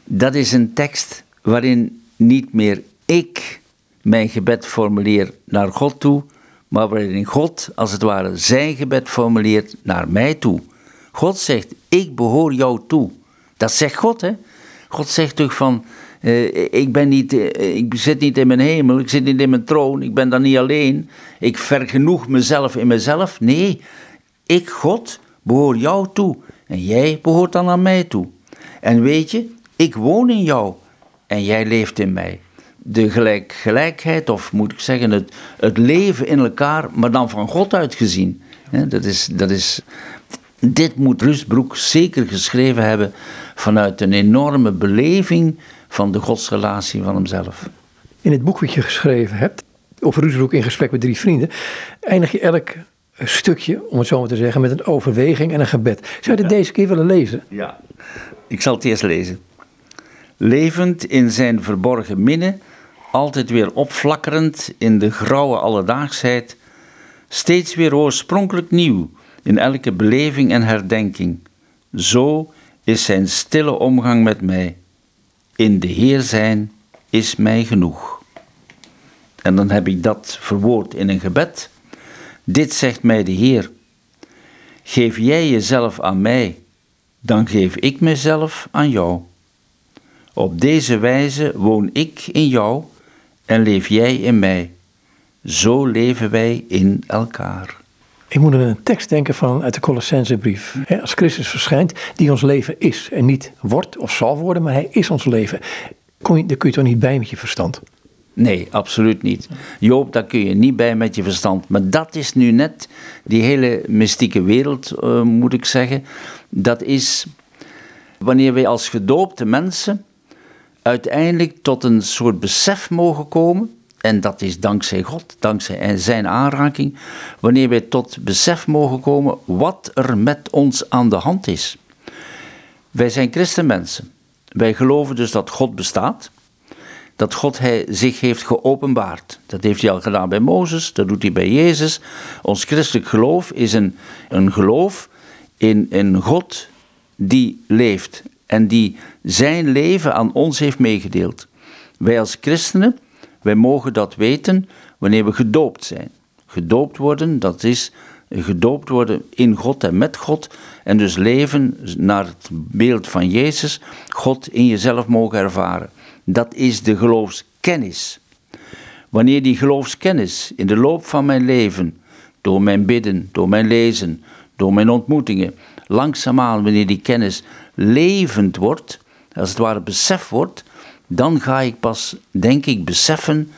Dat is een tekst waarin niet meer ik mijn gebed formuleer naar God toe, maar waarin God als het ware zijn gebed formuleert naar mij toe. God zegt, ik behoor jou toe. Dat zegt God, hè? God zegt toch van, uh, ik, ben niet, uh, ik zit niet in mijn hemel, ik zit niet in mijn troon, ik ben dan niet alleen. Ik vergenoeg mezelf in mezelf. Nee, ik, God, behoor jou toe. En jij behoort dan aan mij toe. En weet je, ik woon in jou en jij leeft in mij. De gelijk, gelijkheid, of moet ik zeggen, het, het leven in elkaar, maar dan van God uitgezien. dat is, dat is, dit moet Rustbroek zeker geschreven hebben vanuit een enorme beleving van de godsrelatie van hemzelf. In het boek wat je geschreven hebt, over Rustbroek in gesprek met drie vrienden, eindig je elk stukje, om het zo maar te zeggen, met een overweging en een gebed. Zou je het deze keer willen lezen? Ja, ik zal het eerst lezen. Levend in zijn verborgen minne, altijd weer opflakkerend in de grauwe alledaagsheid, steeds weer oorspronkelijk nieuw in elke beleving en herdenking. Zo is zijn stille omgang met mij. In de Heer zijn is mij genoeg. En dan heb ik dat verwoord in een gebed. Dit zegt mij de Heer. Geef jij jezelf aan mij, dan geef ik mezelf aan jou. Op deze wijze woon ik in jou en leef jij in mij. Zo leven wij in elkaar. Ik moet aan een tekst denken van uit de Colossensebrief. Als Christus verschijnt, die ons leven is en niet wordt of zal worden, maar hij is ons leven. Je, daar kun je toch niet bij met je verstand? Nee, absoluut niet. Joop, daar kun je niet bij met je verstand. Maar dat is nu net die hele mystieke wereld, uh, moet ik zeggen. Dat is wanneer wij als gedoopte mensen uiteindelijk tot een soort besef mogen komen en dat is dankzij God, dankzij zijn aanraking, wanneer wij tot besef mogen komen wat er met ons aan de hand is. Wij zijn christenmensen. Wij geloven dus dat God bestaat, dat God hij zich heeft geopenbaard. Dat heeft hij al gedaan bij Mozes, dat doet hij bij Jezus. Ons christelijk geloof is een, een geloof in een God die leeft en die zijn leven aan ons heeft meegedeeld. Wij als christenen wij mogen dat weten wanneer we gedoopt zijn. Gedoopt worden, dat is gedoopt worden in God en met God. En dus leven naar het beeld van Jezus, God in jezelf mogen ervaren. Dat is de geloofskennis. Wanneer die geloofskennis in de loop van mijn leven, door mijn bidden, door mijn lezen, door mijn ontmoetingen, langzaamaan, wanneer die kennis levend wordt, als het ware besef wordt, dan ga ik pas, denk ik, beseffen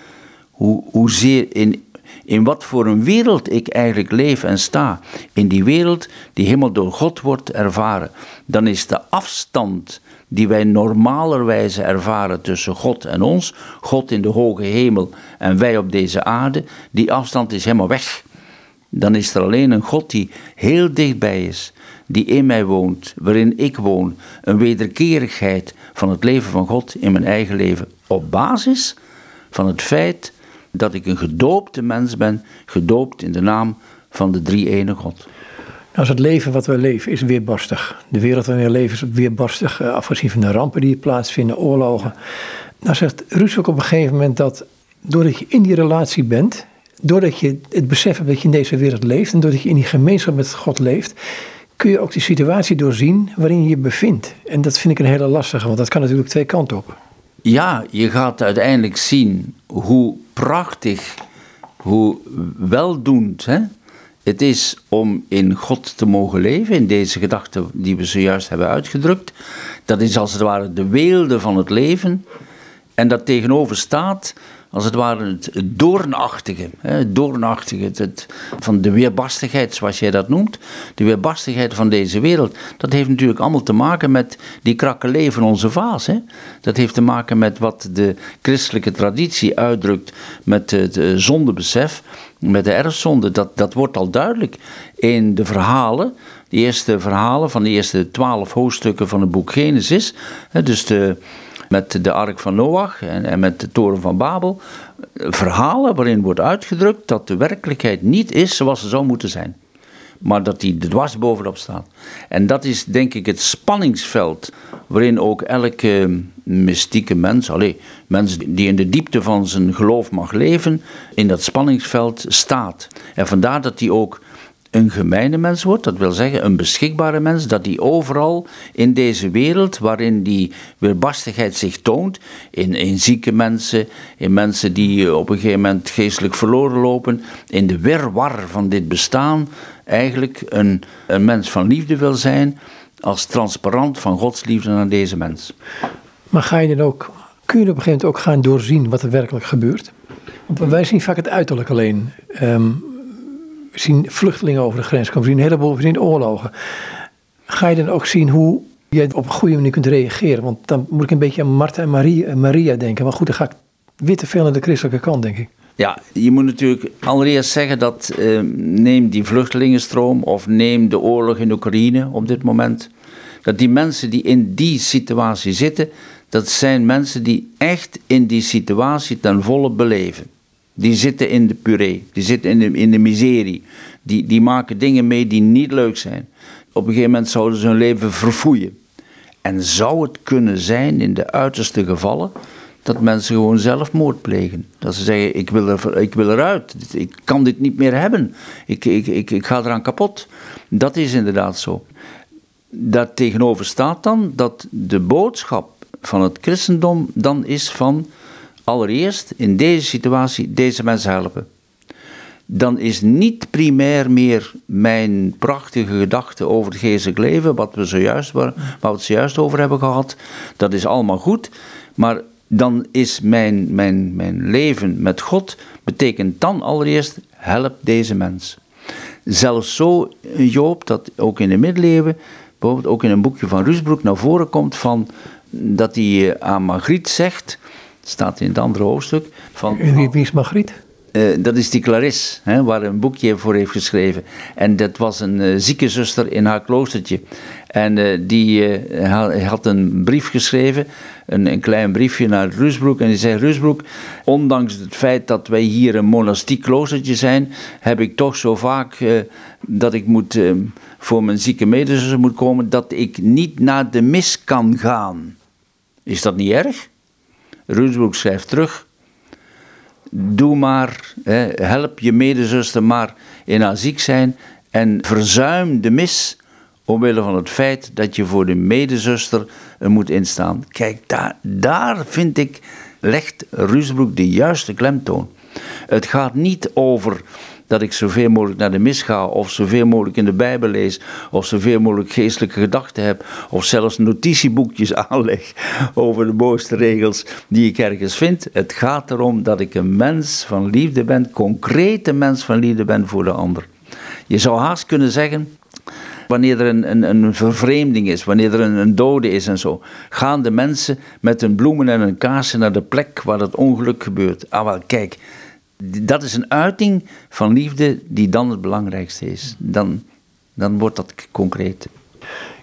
hoe, hoezeer in, in wat voor een wereld ik eigenlijk leef en sta. In die wereld die helemaal door God wordt ervaren. Dan is de afstand die wij normalerwijze ervaren tussen God en ons, God in de hoge hemel en wij op deze aarde, die afstand is helemaal weg. Dan is er alleen een God die heel dichtbij is, die in mij woont, waarin ik woon, een wederkerigheid van het leven van God in mijn eigen leven op basis van het feit dat ik een gedoopte mens ben, gedoopt in de naam van de drie ene God. Nou, het leven wat we leven is weerbarstig. De wereld waarin we leven is weerbarstig, eh, afgezien van de rampen die plaatsvinden, oorlogen. Nou zegt ook op een gegeven moment dat doordat je in die relatie bent, doordat je het besef hebt dat je in deze wereld leeft en doordat je in die gemeenschap met God leeft, kun je ook die situatie doorzien waarin je je bevindt. En dat vind ik een hele lastige, want dat kan natuurlijk twee kanten op. Ja, je gaat uiteindelijk zien hoe prachtig, hoe weldoend hè, het is om in God te mogen leven, in deze gedachte die we zojuist hebben uitgedrukt. Dat is als het ware de weelde van het leven. En dat tegenover staat als het ware het, doornachtige, het doornachtige het, van de weerbarstigheid, zoals jij dat noemt, de weerbarstigheid van deze wereld, dat heeft natuurlijk allemaal te maken met die krakkelee van onze vaas. Hè? Dat heeft te maken met wat de christelijke traditie uitdrukt met het zondebesef, met de erfzonde. Dat, dat wordt al duidelijk in de verhalen, de eerste verhalen van de eerste twaalf hoofdstukken van het boek Genesis. Dus de met de Ark van Noach en, en met de Toren van Babel. Verhalen waarin wordt uitgedrukt dat de werkelijkheid niet is zoals ze zou moeten zijn maar dat die er dwars bovenop staat. En dat is denk ik het spanningsveld waarin ook elke mystieke mens, allez, mens die in de diepte van zijn geloof mag leven, in dat spanningsveld staat. En vandaar dat hij ook een gemeene mens wordt, dat wil zeggen een beschikbare mens, dat die overal in deze wereld waarin die weerbarstigheid zich toont, in, in zieke mensen, in mensen die op een gegeven moment geestelijk verloren lopen, in de wirwar van dit bestaan, eigenlijk een, een mens van liefde wil zijn, als transparant van Gods liefde naar deze mens. Maar ga je dan ook, kun je op een gegeven moment ook gaan doorzien wat er werkelijk gebeurt? Want wij zien vaak het uiterlijk alleen. Ehm, zien vluchtelingen over de grens komen, we zien een heleboel, we zien oorlogen. Ga je dan ook zien hoe je op een goede manier kunt reageren? Want dan moet ik een beetje aan Martha en Maria, Maria denken. Maar goed, dan ga ik weer te veel naar de christelijke kant, denk ik. Ja, je moet natuurlijk allereerst zeggen dat uh, neem die vluchtelingenstroom of neem de oorlog in Oekraïne op dit moment. Dat die mensen die in die situatie zitten, dat zijn mensen die echt in die situatie ten volle beleven. Die zitten in de puree, die zitten in de, in de miserie. Die, die maken dingen mee die niet leuk zijn. Op een gegeven moment zouden ze hun leven verfoeien. En zou het kunnen zijn in de uiterste gevallen dat mensen gewoon zelfmoord plegen. Dat ze zeggen, ik wil, er, ik wil eruit, ik kan dit niet meer hebben, ik, ik, ik, ik ga eraan kapot. Dat is inderdaad zo. Daar tegenover staat dan dat de boodschap van het christendom dan is van allereerst in deze situatie deze mensen helpen. Dan is niet primair meer mijn prachtige gedachte over het geestelijk leven, wat we zojuist, waar, we het zojuist over hebben gehad, dat is allemaal goed. Maar dan is mijn, mijn, mijn leven met God, betekent dan allereerst, help deze mens. Zelfs zo, Joop, dat ook in de middeleeuwen, bijvoorbeeld ook in een boekje van Rusbroek naar voren komt van, dat hij eh, aan Margriet zegt, staat in het andere hoofdstuk. Van, wie, wie is Margriet? Uh, dat is die Clarisse, hè, waar een boekje voor heeft geschreven. En dat was een uh, zieke zuster in haar kloostertje. En uh, die had een brief geschreven, een, een, klein briefje naar Rusbroek. En die zei: Rusbroek, ondanks het feit dat wij hier een monastiek kloostertje zijn, heb ik toch zo vaak dat ik moet, voor mijn zieke medezuster moet komen, dat ik niet naar de mis kan gaan. Is dat niet erg? Rusbroek schrijft terug doe maar, help je medezuster maar in haar ziek zijn en verzuim de mis omwille van het feit dat je voor de medezuster moet instaan. Kijk, daar, daar vind ik, legt Rusbroek de juiste klemtoon. Het gaat niet over dat ik zoveel mogelijk naar de mis ga, of zoveel mogelijk in de Bijbel lees, of zoveel mogelijk geestelijke gedachten heb, of zelfs notitieboekjes aanleg over de mooiste regels die ik ergens vind. Het gaat erom dat ik een mens van liefde ben, concrete mens van liefde ben voor de ander. Je zou haast kunnen zeggen, wanneer er een, een, een vervreemding is, wanneer er een, een, dode is en zo, gaan de mensen met hun bloemen en hun kaarsen naar de plek waar het ongeluk gebeurt. Ah wel, kijk, dat is een uiting van liefde die dan het belangrijkste is. Dan, dan wordt dat concreet.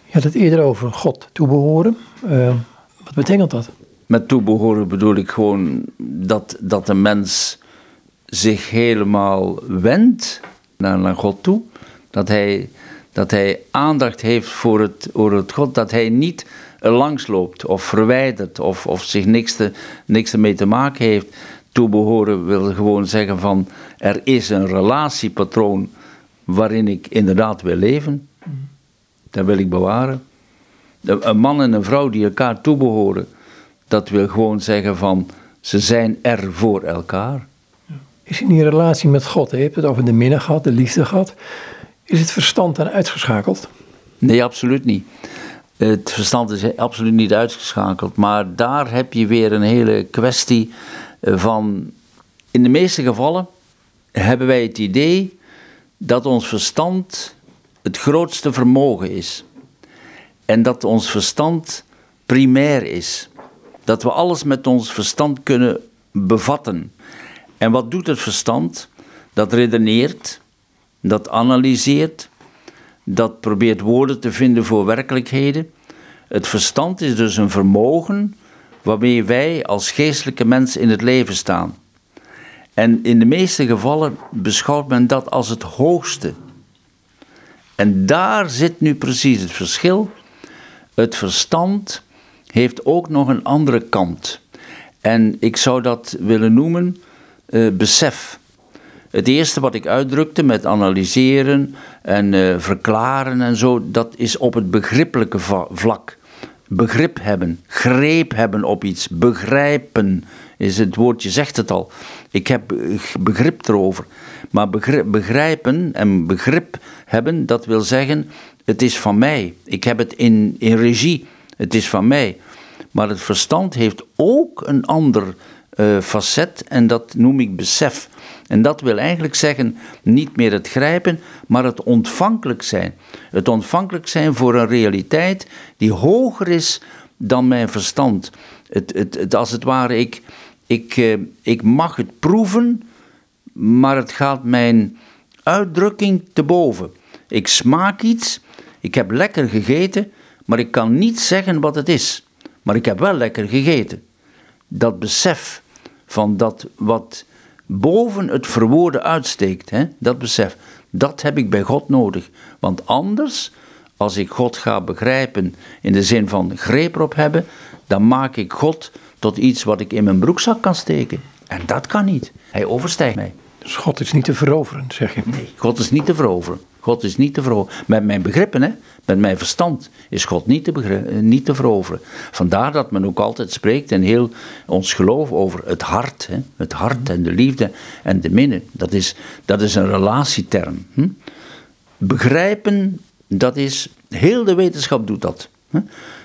Je had het eerder over God toebehoren. Uh, wat betekent dat? Met toebehoren bedoel ik gewoon dat, dat een mens zich helemaal wendt naar, naar God toe. Dat hij, dat hij aandacht heeft voor het, voor het God. Dat hij niet langs loopt of verwijdert of, of zich niks, te, niks ermee te maken heeft toebehoren wil gewoon zeggen van er is een relatiepatroon waarin ik inderdaad wil leven. Dat wil ik bewaren. Een man en een vrouw die elkaar toebehoren, dat wil gewoon zeggen van ze zijn er voor elkaar. Is in die relatie met God, je hebt het over de minne gehad, de liefde gehad, is het verstand dan uitgeschakeld? Nee, absoluut niet. Het verstand is absoluut niet uitgeschakeld, maar daar heb je weer een hele kwestie van in de meeste gevallen hebben wij het idee dat ons verstand het grootste vermogen is. En dat ons verstand primair is. Dat we alles met ons verstand kunnen bevatten. En wat doet het verstand? Dat redeneert, dat analyseert, dat probeert woorden te vinden voor werkelijkheden. Het verstand is dus een vermogen waarmee wij als geestelijke mens in het leven staan. En in de meeste gevallen beschouwt men dat als het hoogste. En daar zit nu precies het verschil. Het verstand heeft ook nog een andere kant. En ik zou dat willen noemen uh, besef. Het eerste wat ik uitdrukte met analyseren en uh, verklaren en zo, dat is op het begrippelijke vlak. Begrip hebben, greep hebben op iets, begrijpen is het woordje zegt het al. Ik heb begrip erover. Maar begrijpen en begrip hebben, dat wil zeggen, het is van mij. Ik heb het in, in regie. Het is van mij. Maar het verstand heeft ook een ander uh, facet en dat noem ik besef. En dat wil eigenlijk zeggen niet meer het grijpen, maar het ontvankelijk zijn. Het ontvankelijk zijn voor een realiteit die hoger is dan mijn verstand. Het, het, als het ware, ik, ik, uh, ik mag het proeven, maar het gaat mijn uitdrukking te boven. Ik smaak iets, ik heb lekker gegeten, maar ik kan niet zeggen wat het is. Maar ik heb wel lekker gegeten. Dat besef van dat wat boven het verwoorden uitsteekt, hè, dat besef, dat heb ik bij God nodig. Want anders, als ik God ga begrijpen in de zin van greep erop hebben, dan maak ik God tot iets wat ik in mijn broekzak kan steken. En dat kan niet. Hij overstijgt mij. Dus God is niet te veroveren, zeg je? Nee, God is niet te veroveren. God is niet te veroveren. Met mijn begrippen, hè, met mijn verstand, is God niet te, eh, niet te veroveren. Vandaar dat men ook altijd spreekt en heel ons geloof over het hart. Hè, het hart en de liefde en de minne. Dat is, dat is een relatieterm. Hm? Begrijpen, dat is, heel de wetenschap doet dat.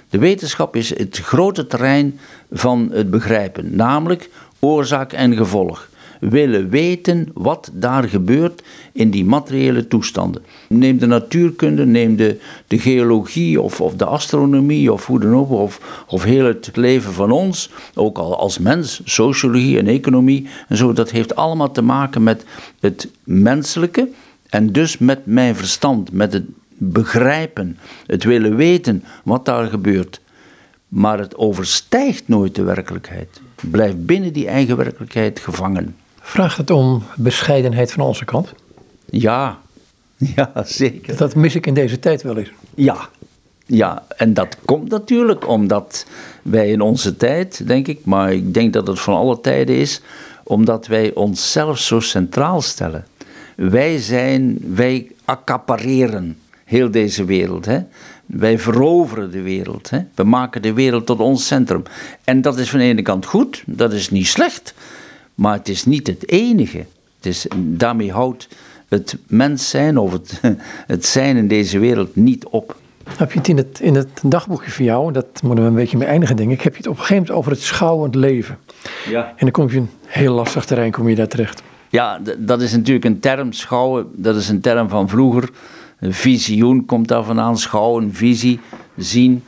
De wetenschap is het grote terrein van het begrijpen, namelijk oorzaak en gevolg willen weten wat daar gebeurt in die materiële toestanden. Neem de natuurkunde, neem de, de geologie of, of de astronomie of hoe dan ook, of, of heel het leven van ons, ook al als mens, sociologie en economie en zo, dat heeft allemaal te maken met het menselijke en dus met mijn verstand, met het begrijpen, het willen weten wat daar gebeurt. Maar het overstijgt nooit de werkelijkheid. Blijft binnen die eigen werkelijkheid gevangen. Vraagt het om bescheidenheid van onze kant? Ja, ja, zeker. Dat mis ik in deze tijd wel eens. Ja, ja, en dat komt natuurlijk omdat wij in onze tijd, denk ik, maar ik denk dat het van alle tijden is, omdat wij onszelf zo centraal stellen. Wij zijn, wij accapareren heel deze wereld. Hè? Wij veroveren de wereld. Hè? We maken de wereld tot ons centrum. En dat is van de ene kant goed, dat is niet slecht. Maar het is niet het enige. Het is, daarmee houdt het mens zijn of het, het zijn in deze wereld niet op. Heb je het in het, in het dagboekje van jou, dat moeten we een beetje mee eindigen denk ik, heb je het op een gegeven moment over het schouwend leven. Ja. En dan kom je een heel lastig terrein, kom je daar terecht. Ja, dat is natuurlijk een term, schouwen, dat is een term van vroeger. Visioen komt daar vandaan, schouwen, visie, zien.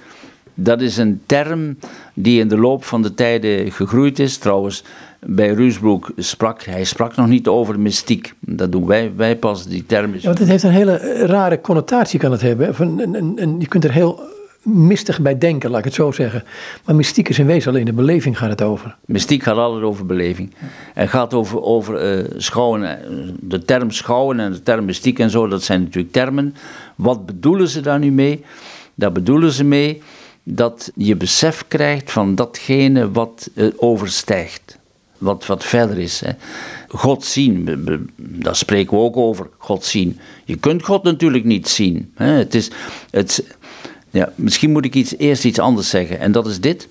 Dat is een term die in de loop van de tijden gegroeid is. Trouwens, bij Ruusbroek sprak hij sprak nog niet over mystiek. Dat doen wij, wij pas, die term is... Ja, want het heeft een hele rare connotatie kan het hebben. Van, en, en, je kunt er heel mistig bij denken, laat ik het zo zeggen. Maar mystiek is in wezen alleen de beleving gaat het over. Mystiek gaat altijd over beleving. Het gaat over, over uh, schouwen, eh, de term schouwen en de term mystiek en zo, dat zijn natuurlijk termen. Wat bedoelen ze daar nu mee? Daar bedoelen ze mee dat je besef krijgt van datgene wat uh, overstijgt wat, wat verder is. Hè. God zien, daar spreken we ook over, God zien. Je kunt God natuurlijk niet zien. Hè. Het is, het, ja, misschien moet ik iets, eerst iets anders zeggen. En dat is dit,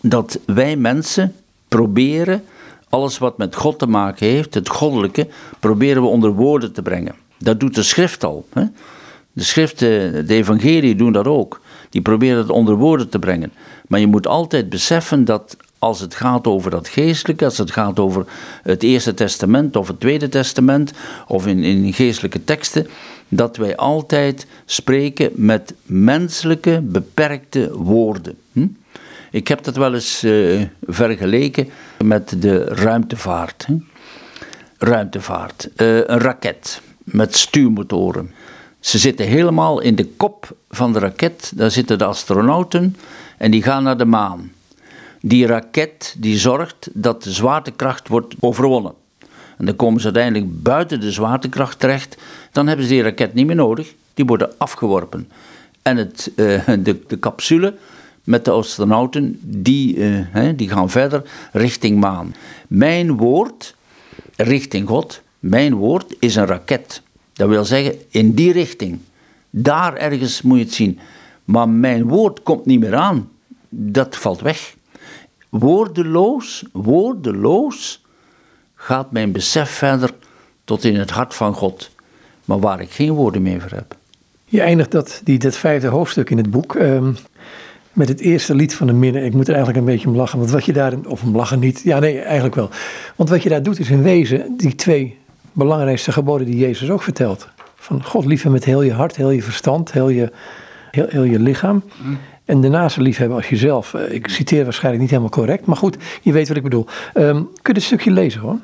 dat wij mensen proberen alles wat met God te maken heeft, het goddelijke, proberen we onder woorden te brengen. Dat doet de schrift al. Hè. De schriften, de evangelie doen dat ook. Die proberen het onder woorden te brengen. Maar je moet altijd beseffen dat als het gaat over dat geestelijke, als het gaat over het Eerste Testament of het Tweede Testament of in, in geestelijke teksten, dat wij altijd spreken met menselijke, beperkte woorden. Hm? Ik heb dat wel eens uh, vergeleken met de ruimtevaart. Hè? Ruimtevaart, uh, een raket met stuurmotoren. Ze zitten helemaal in de kop van de raket, daar zitten de astronauten en die gaan naar de maan. Die raket die zorgt dat de zwaartekracht wordt overwonnen. En dan komen ze uiteindelijk buiten de zwaartekracht terecht. Dan hebben ze die raket niet meer nodig. Die worden afgeworpen. En het, uh, de, de capsule met de astronauten, die, uh, die gaan verder richting maan. Mijn woord, richting God, mijn woord is een raket. Dat wil zeggen, in die richting. Daar ergens moet je het zien. Maar mijn woord komt niet meer aan. Dat valt weg. Woordeloos, woordeloos gaat mijn besef verder tot in het hart van God. Maar waar ik geen woorden meer voor heb. Je eindigt dat, die, dat vijfde hoofdstuk in het boek ehm, met het eerste lied van de minne. Ik moet er eigenlijk een beetje om lachen, want wat je daar, of om lachen niet, ja nee, eigenlijk wel. Want wat je daar doet is in wezen die twee belangrijkste geboden die Jezus ook vertelt. Van God liefhebben met heel je hart, heel je verstand, heel je, heel, heel je lichaam. Mm. En de naaste liefhebben als jezelf. Eh, ik citeer waarschijnlijk niet helemaal correct, maar goed, je weet wat ik bedoel. Um, kun je een stukje lezen hoor?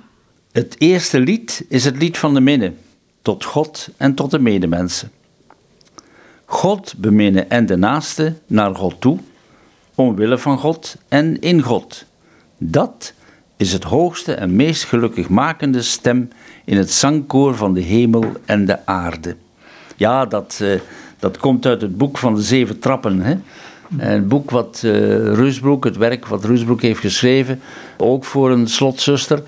Het eerste lied is het lied van de minne, tot God en tot de medemensen. God beminnen en de naaste naar God toe, omwille van God en in God. Dat is het hoogste en meest gelukkig makende stem in het zangkoor van de hemel en de aarde. Ja, dat, uh, dat komt uit het boek van de zeven trappen. Hè? Een boek wat uh, Rusbroek, het werk wat Rusbroek heeft geschreven, ook voor een slotzuster.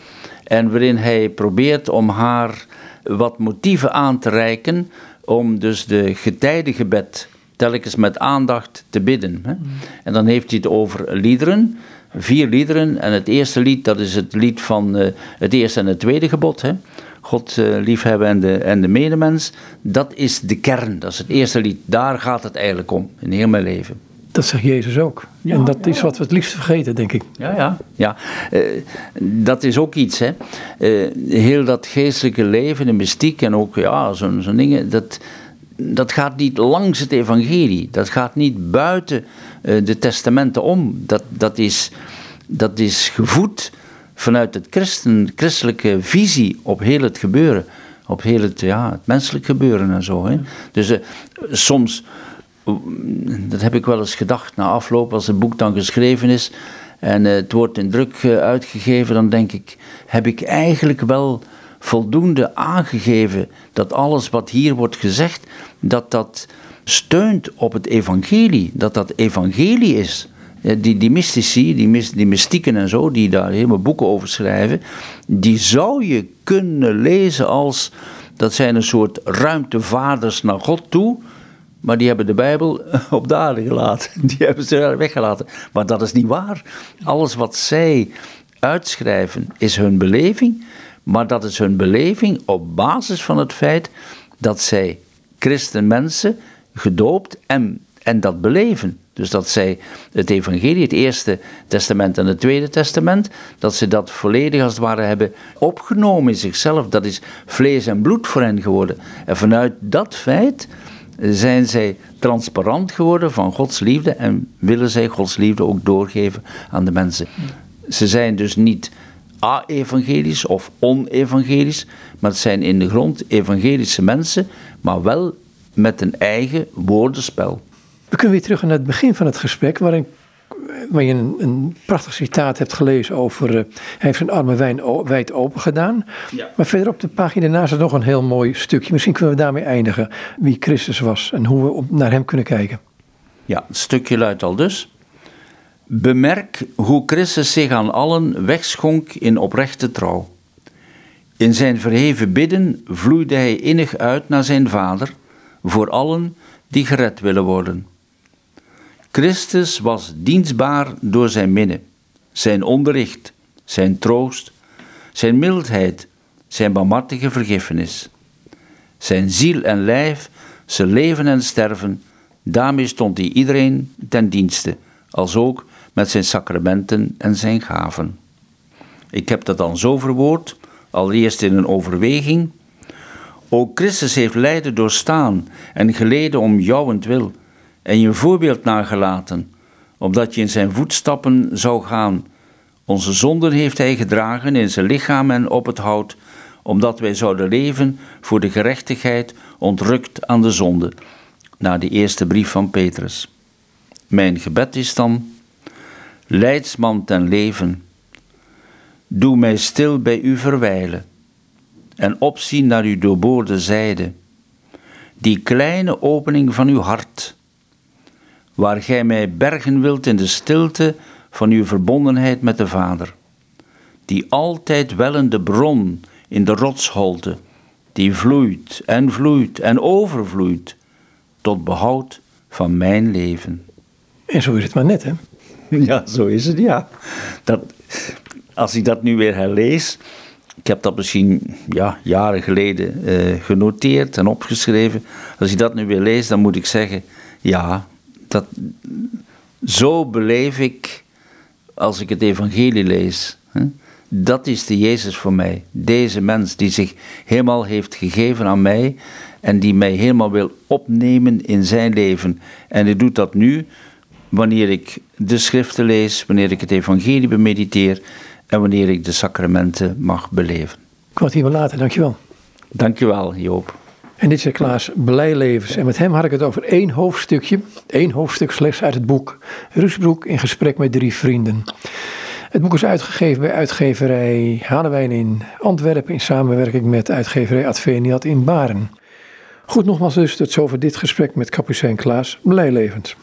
En waarin hij probeert om haar wat motieven aan te reiken om dus de getijdengebed telkens met aandacht te bidden. Hè. En dan heeft hij het over liederen, vier liederen. En het eerste lied, dat is het lied van uh, het eerste en het tweede gebod. Hè. God uh, liefhebben en de, en de medemens. Dat is de kern, dat is het eerste lied. Daar gaat het eigenlijk om, in heel mijn leven. Dat zegt Jezus ook. Ja, en dat is wat we het liefst vergeten, denk ik. Ja, ja. ja. Uh, dat is ook iets, hè. Uh, heel dat geestelijke leven, de mystiek en ook ja, zo'n zo dingen, dat, dat gaat niet langs het evangelie. Dat gaat niet buiten uh, de testamenten om. Dat, dat, is, dat is gevoed vanuit het christen, christelijke visie op heel het gebeuren. Op heel het, ja, het menselijk gebeuren en zo. Hè. Dus soms dat heb ik wel eens gedacht na afloop, als het boek dan geschreven is en eh, het wordt in druk eh, uitgegeven, dan denk ik, heb ik eigenlijk wel voldoende aangegeven dat alles wat hier wordt gezegd, dat dat steunt op het evangelie, dat dat evangelie is. Die, die mystici, die, die mystieken en zo, die daar helemaal boeken over schrijven, die zou je kunnen lezen als, dat zijn een soort ruimtevaders naar God toe, maar die hebben de Bijbel op de aarde gelaten. Die hebben ze weggelaten. Maar dat is niet waar. Alles wat zij uitschrijven is hun beleving. Maar dat is hun beleving op basis van het feit dat zij christenmensen gedoopt en, en dat beleven. Dus dat zij het evangelie, het eerste testament en het tweede testament, dat ze dat volledig als het ware hebben opgenomen in zichzelf. Dat is vlees en bloed voor hen geworden. En vanuit dat feit zijn zij transparant geworden van Gods liefde en willen zij Gods liefde ook doorgeven aan de mensen. Ze zijn dus niet a-evangelisch of onevangelisch, maar het zijn in de grond evangelische mensen, maar wel met een eigen woordenspel. We kunnen weer terug naar het begin van het gesprek, waarin waar je een, een, prachtig citaat hebt gelezen over. Uh, hij heeft zijn armen wijn, wijd open gedaan. Ja. Maar verder op de pagina daarnaast is nog een heel mooi stukje. Misschien kunnen we daarmee eindigen. Wie Christus was en hoe we op, naar hem kunnen kijken. Ja, het stukje luidt al dus. Bemerk hoe Christus zich aan allen wegschonk in oprechte trouw. In zijn verheven bidden vloeide hij innig uit naar zijn Vader voor allen die gered willen worden. Christus was dienstbaar door zijn minne, zijn onderricht, zijn troost, zijn mildheid, zijn barmhartige vergiffenis. Zijn ziel en lijf, zijn leven en sterven, daarmee stond hij iedereen ten dienste, als ook met zijn sacramenten en zijn gaven. Ik heb dat dan zo verwoord, allereerst in een overweging. Ook Christus heeft lijden doorstaan en geleden om jouwentwil en je voorbeeld nagelaten, opdat je in zijn voetstappen zou gaan. Onze zonden heeft hij gedragen in zijn lichaam en op het hout, omdat wij zouden leven voor de gerechtigheid, ontrukt aan de zonde. Na de eerste brief van Petrus. Mijn gebed is dan, leidsman ten leven. Doe mij stil bij u verwijlen en opzien naar uw doorboorde zijde, die kleine opening van uw hart, waar gij mij bergen wilt in de stilte van uw verbondenheid met de Vader, die altijd wellende bron in de rotsholte, die vloeit en vloeit en overvloeit tot behoud van mijn leven. En zo is het maar net, hè? Ja, zo is het, ja. Dat, als ik dat nu weer herlees, ik heb dat misschien ja, jaren geleden uh, genoteerd en opgeschreven. Als ik dat nu weer lees, dan moet ik zeggen, ja, dat, zo beleef ik als ik het evangelie lees. Hè? Dat is de Jezus voor mij. Deze mens die zich helemaal heeft gegeven aan mij en die mij helemaal wil opnemen in zijn leven. En hij doet dat nu wanneer ik de schriften lees, wanneer ik het evangelie bemediteer en wanneer ik de sacramenten mag beleven. Kwartier later, dankjewel. Dankjewel, Joop. En dit is Klaas Blijlevens. En met hem had ik het over één hoofdstukje, één hoofdstuk slechts uit het boek Rusbroek in gesprek met drie vrienden. Het boek is uitgegeven bij uitgeverij Hanewijn in Antwerpen in samenwerking met uitgeverij Adveniat in Baren. Goed, nogmaals dus tot zover dit gesprek met kapitein Klaas Blijlevens.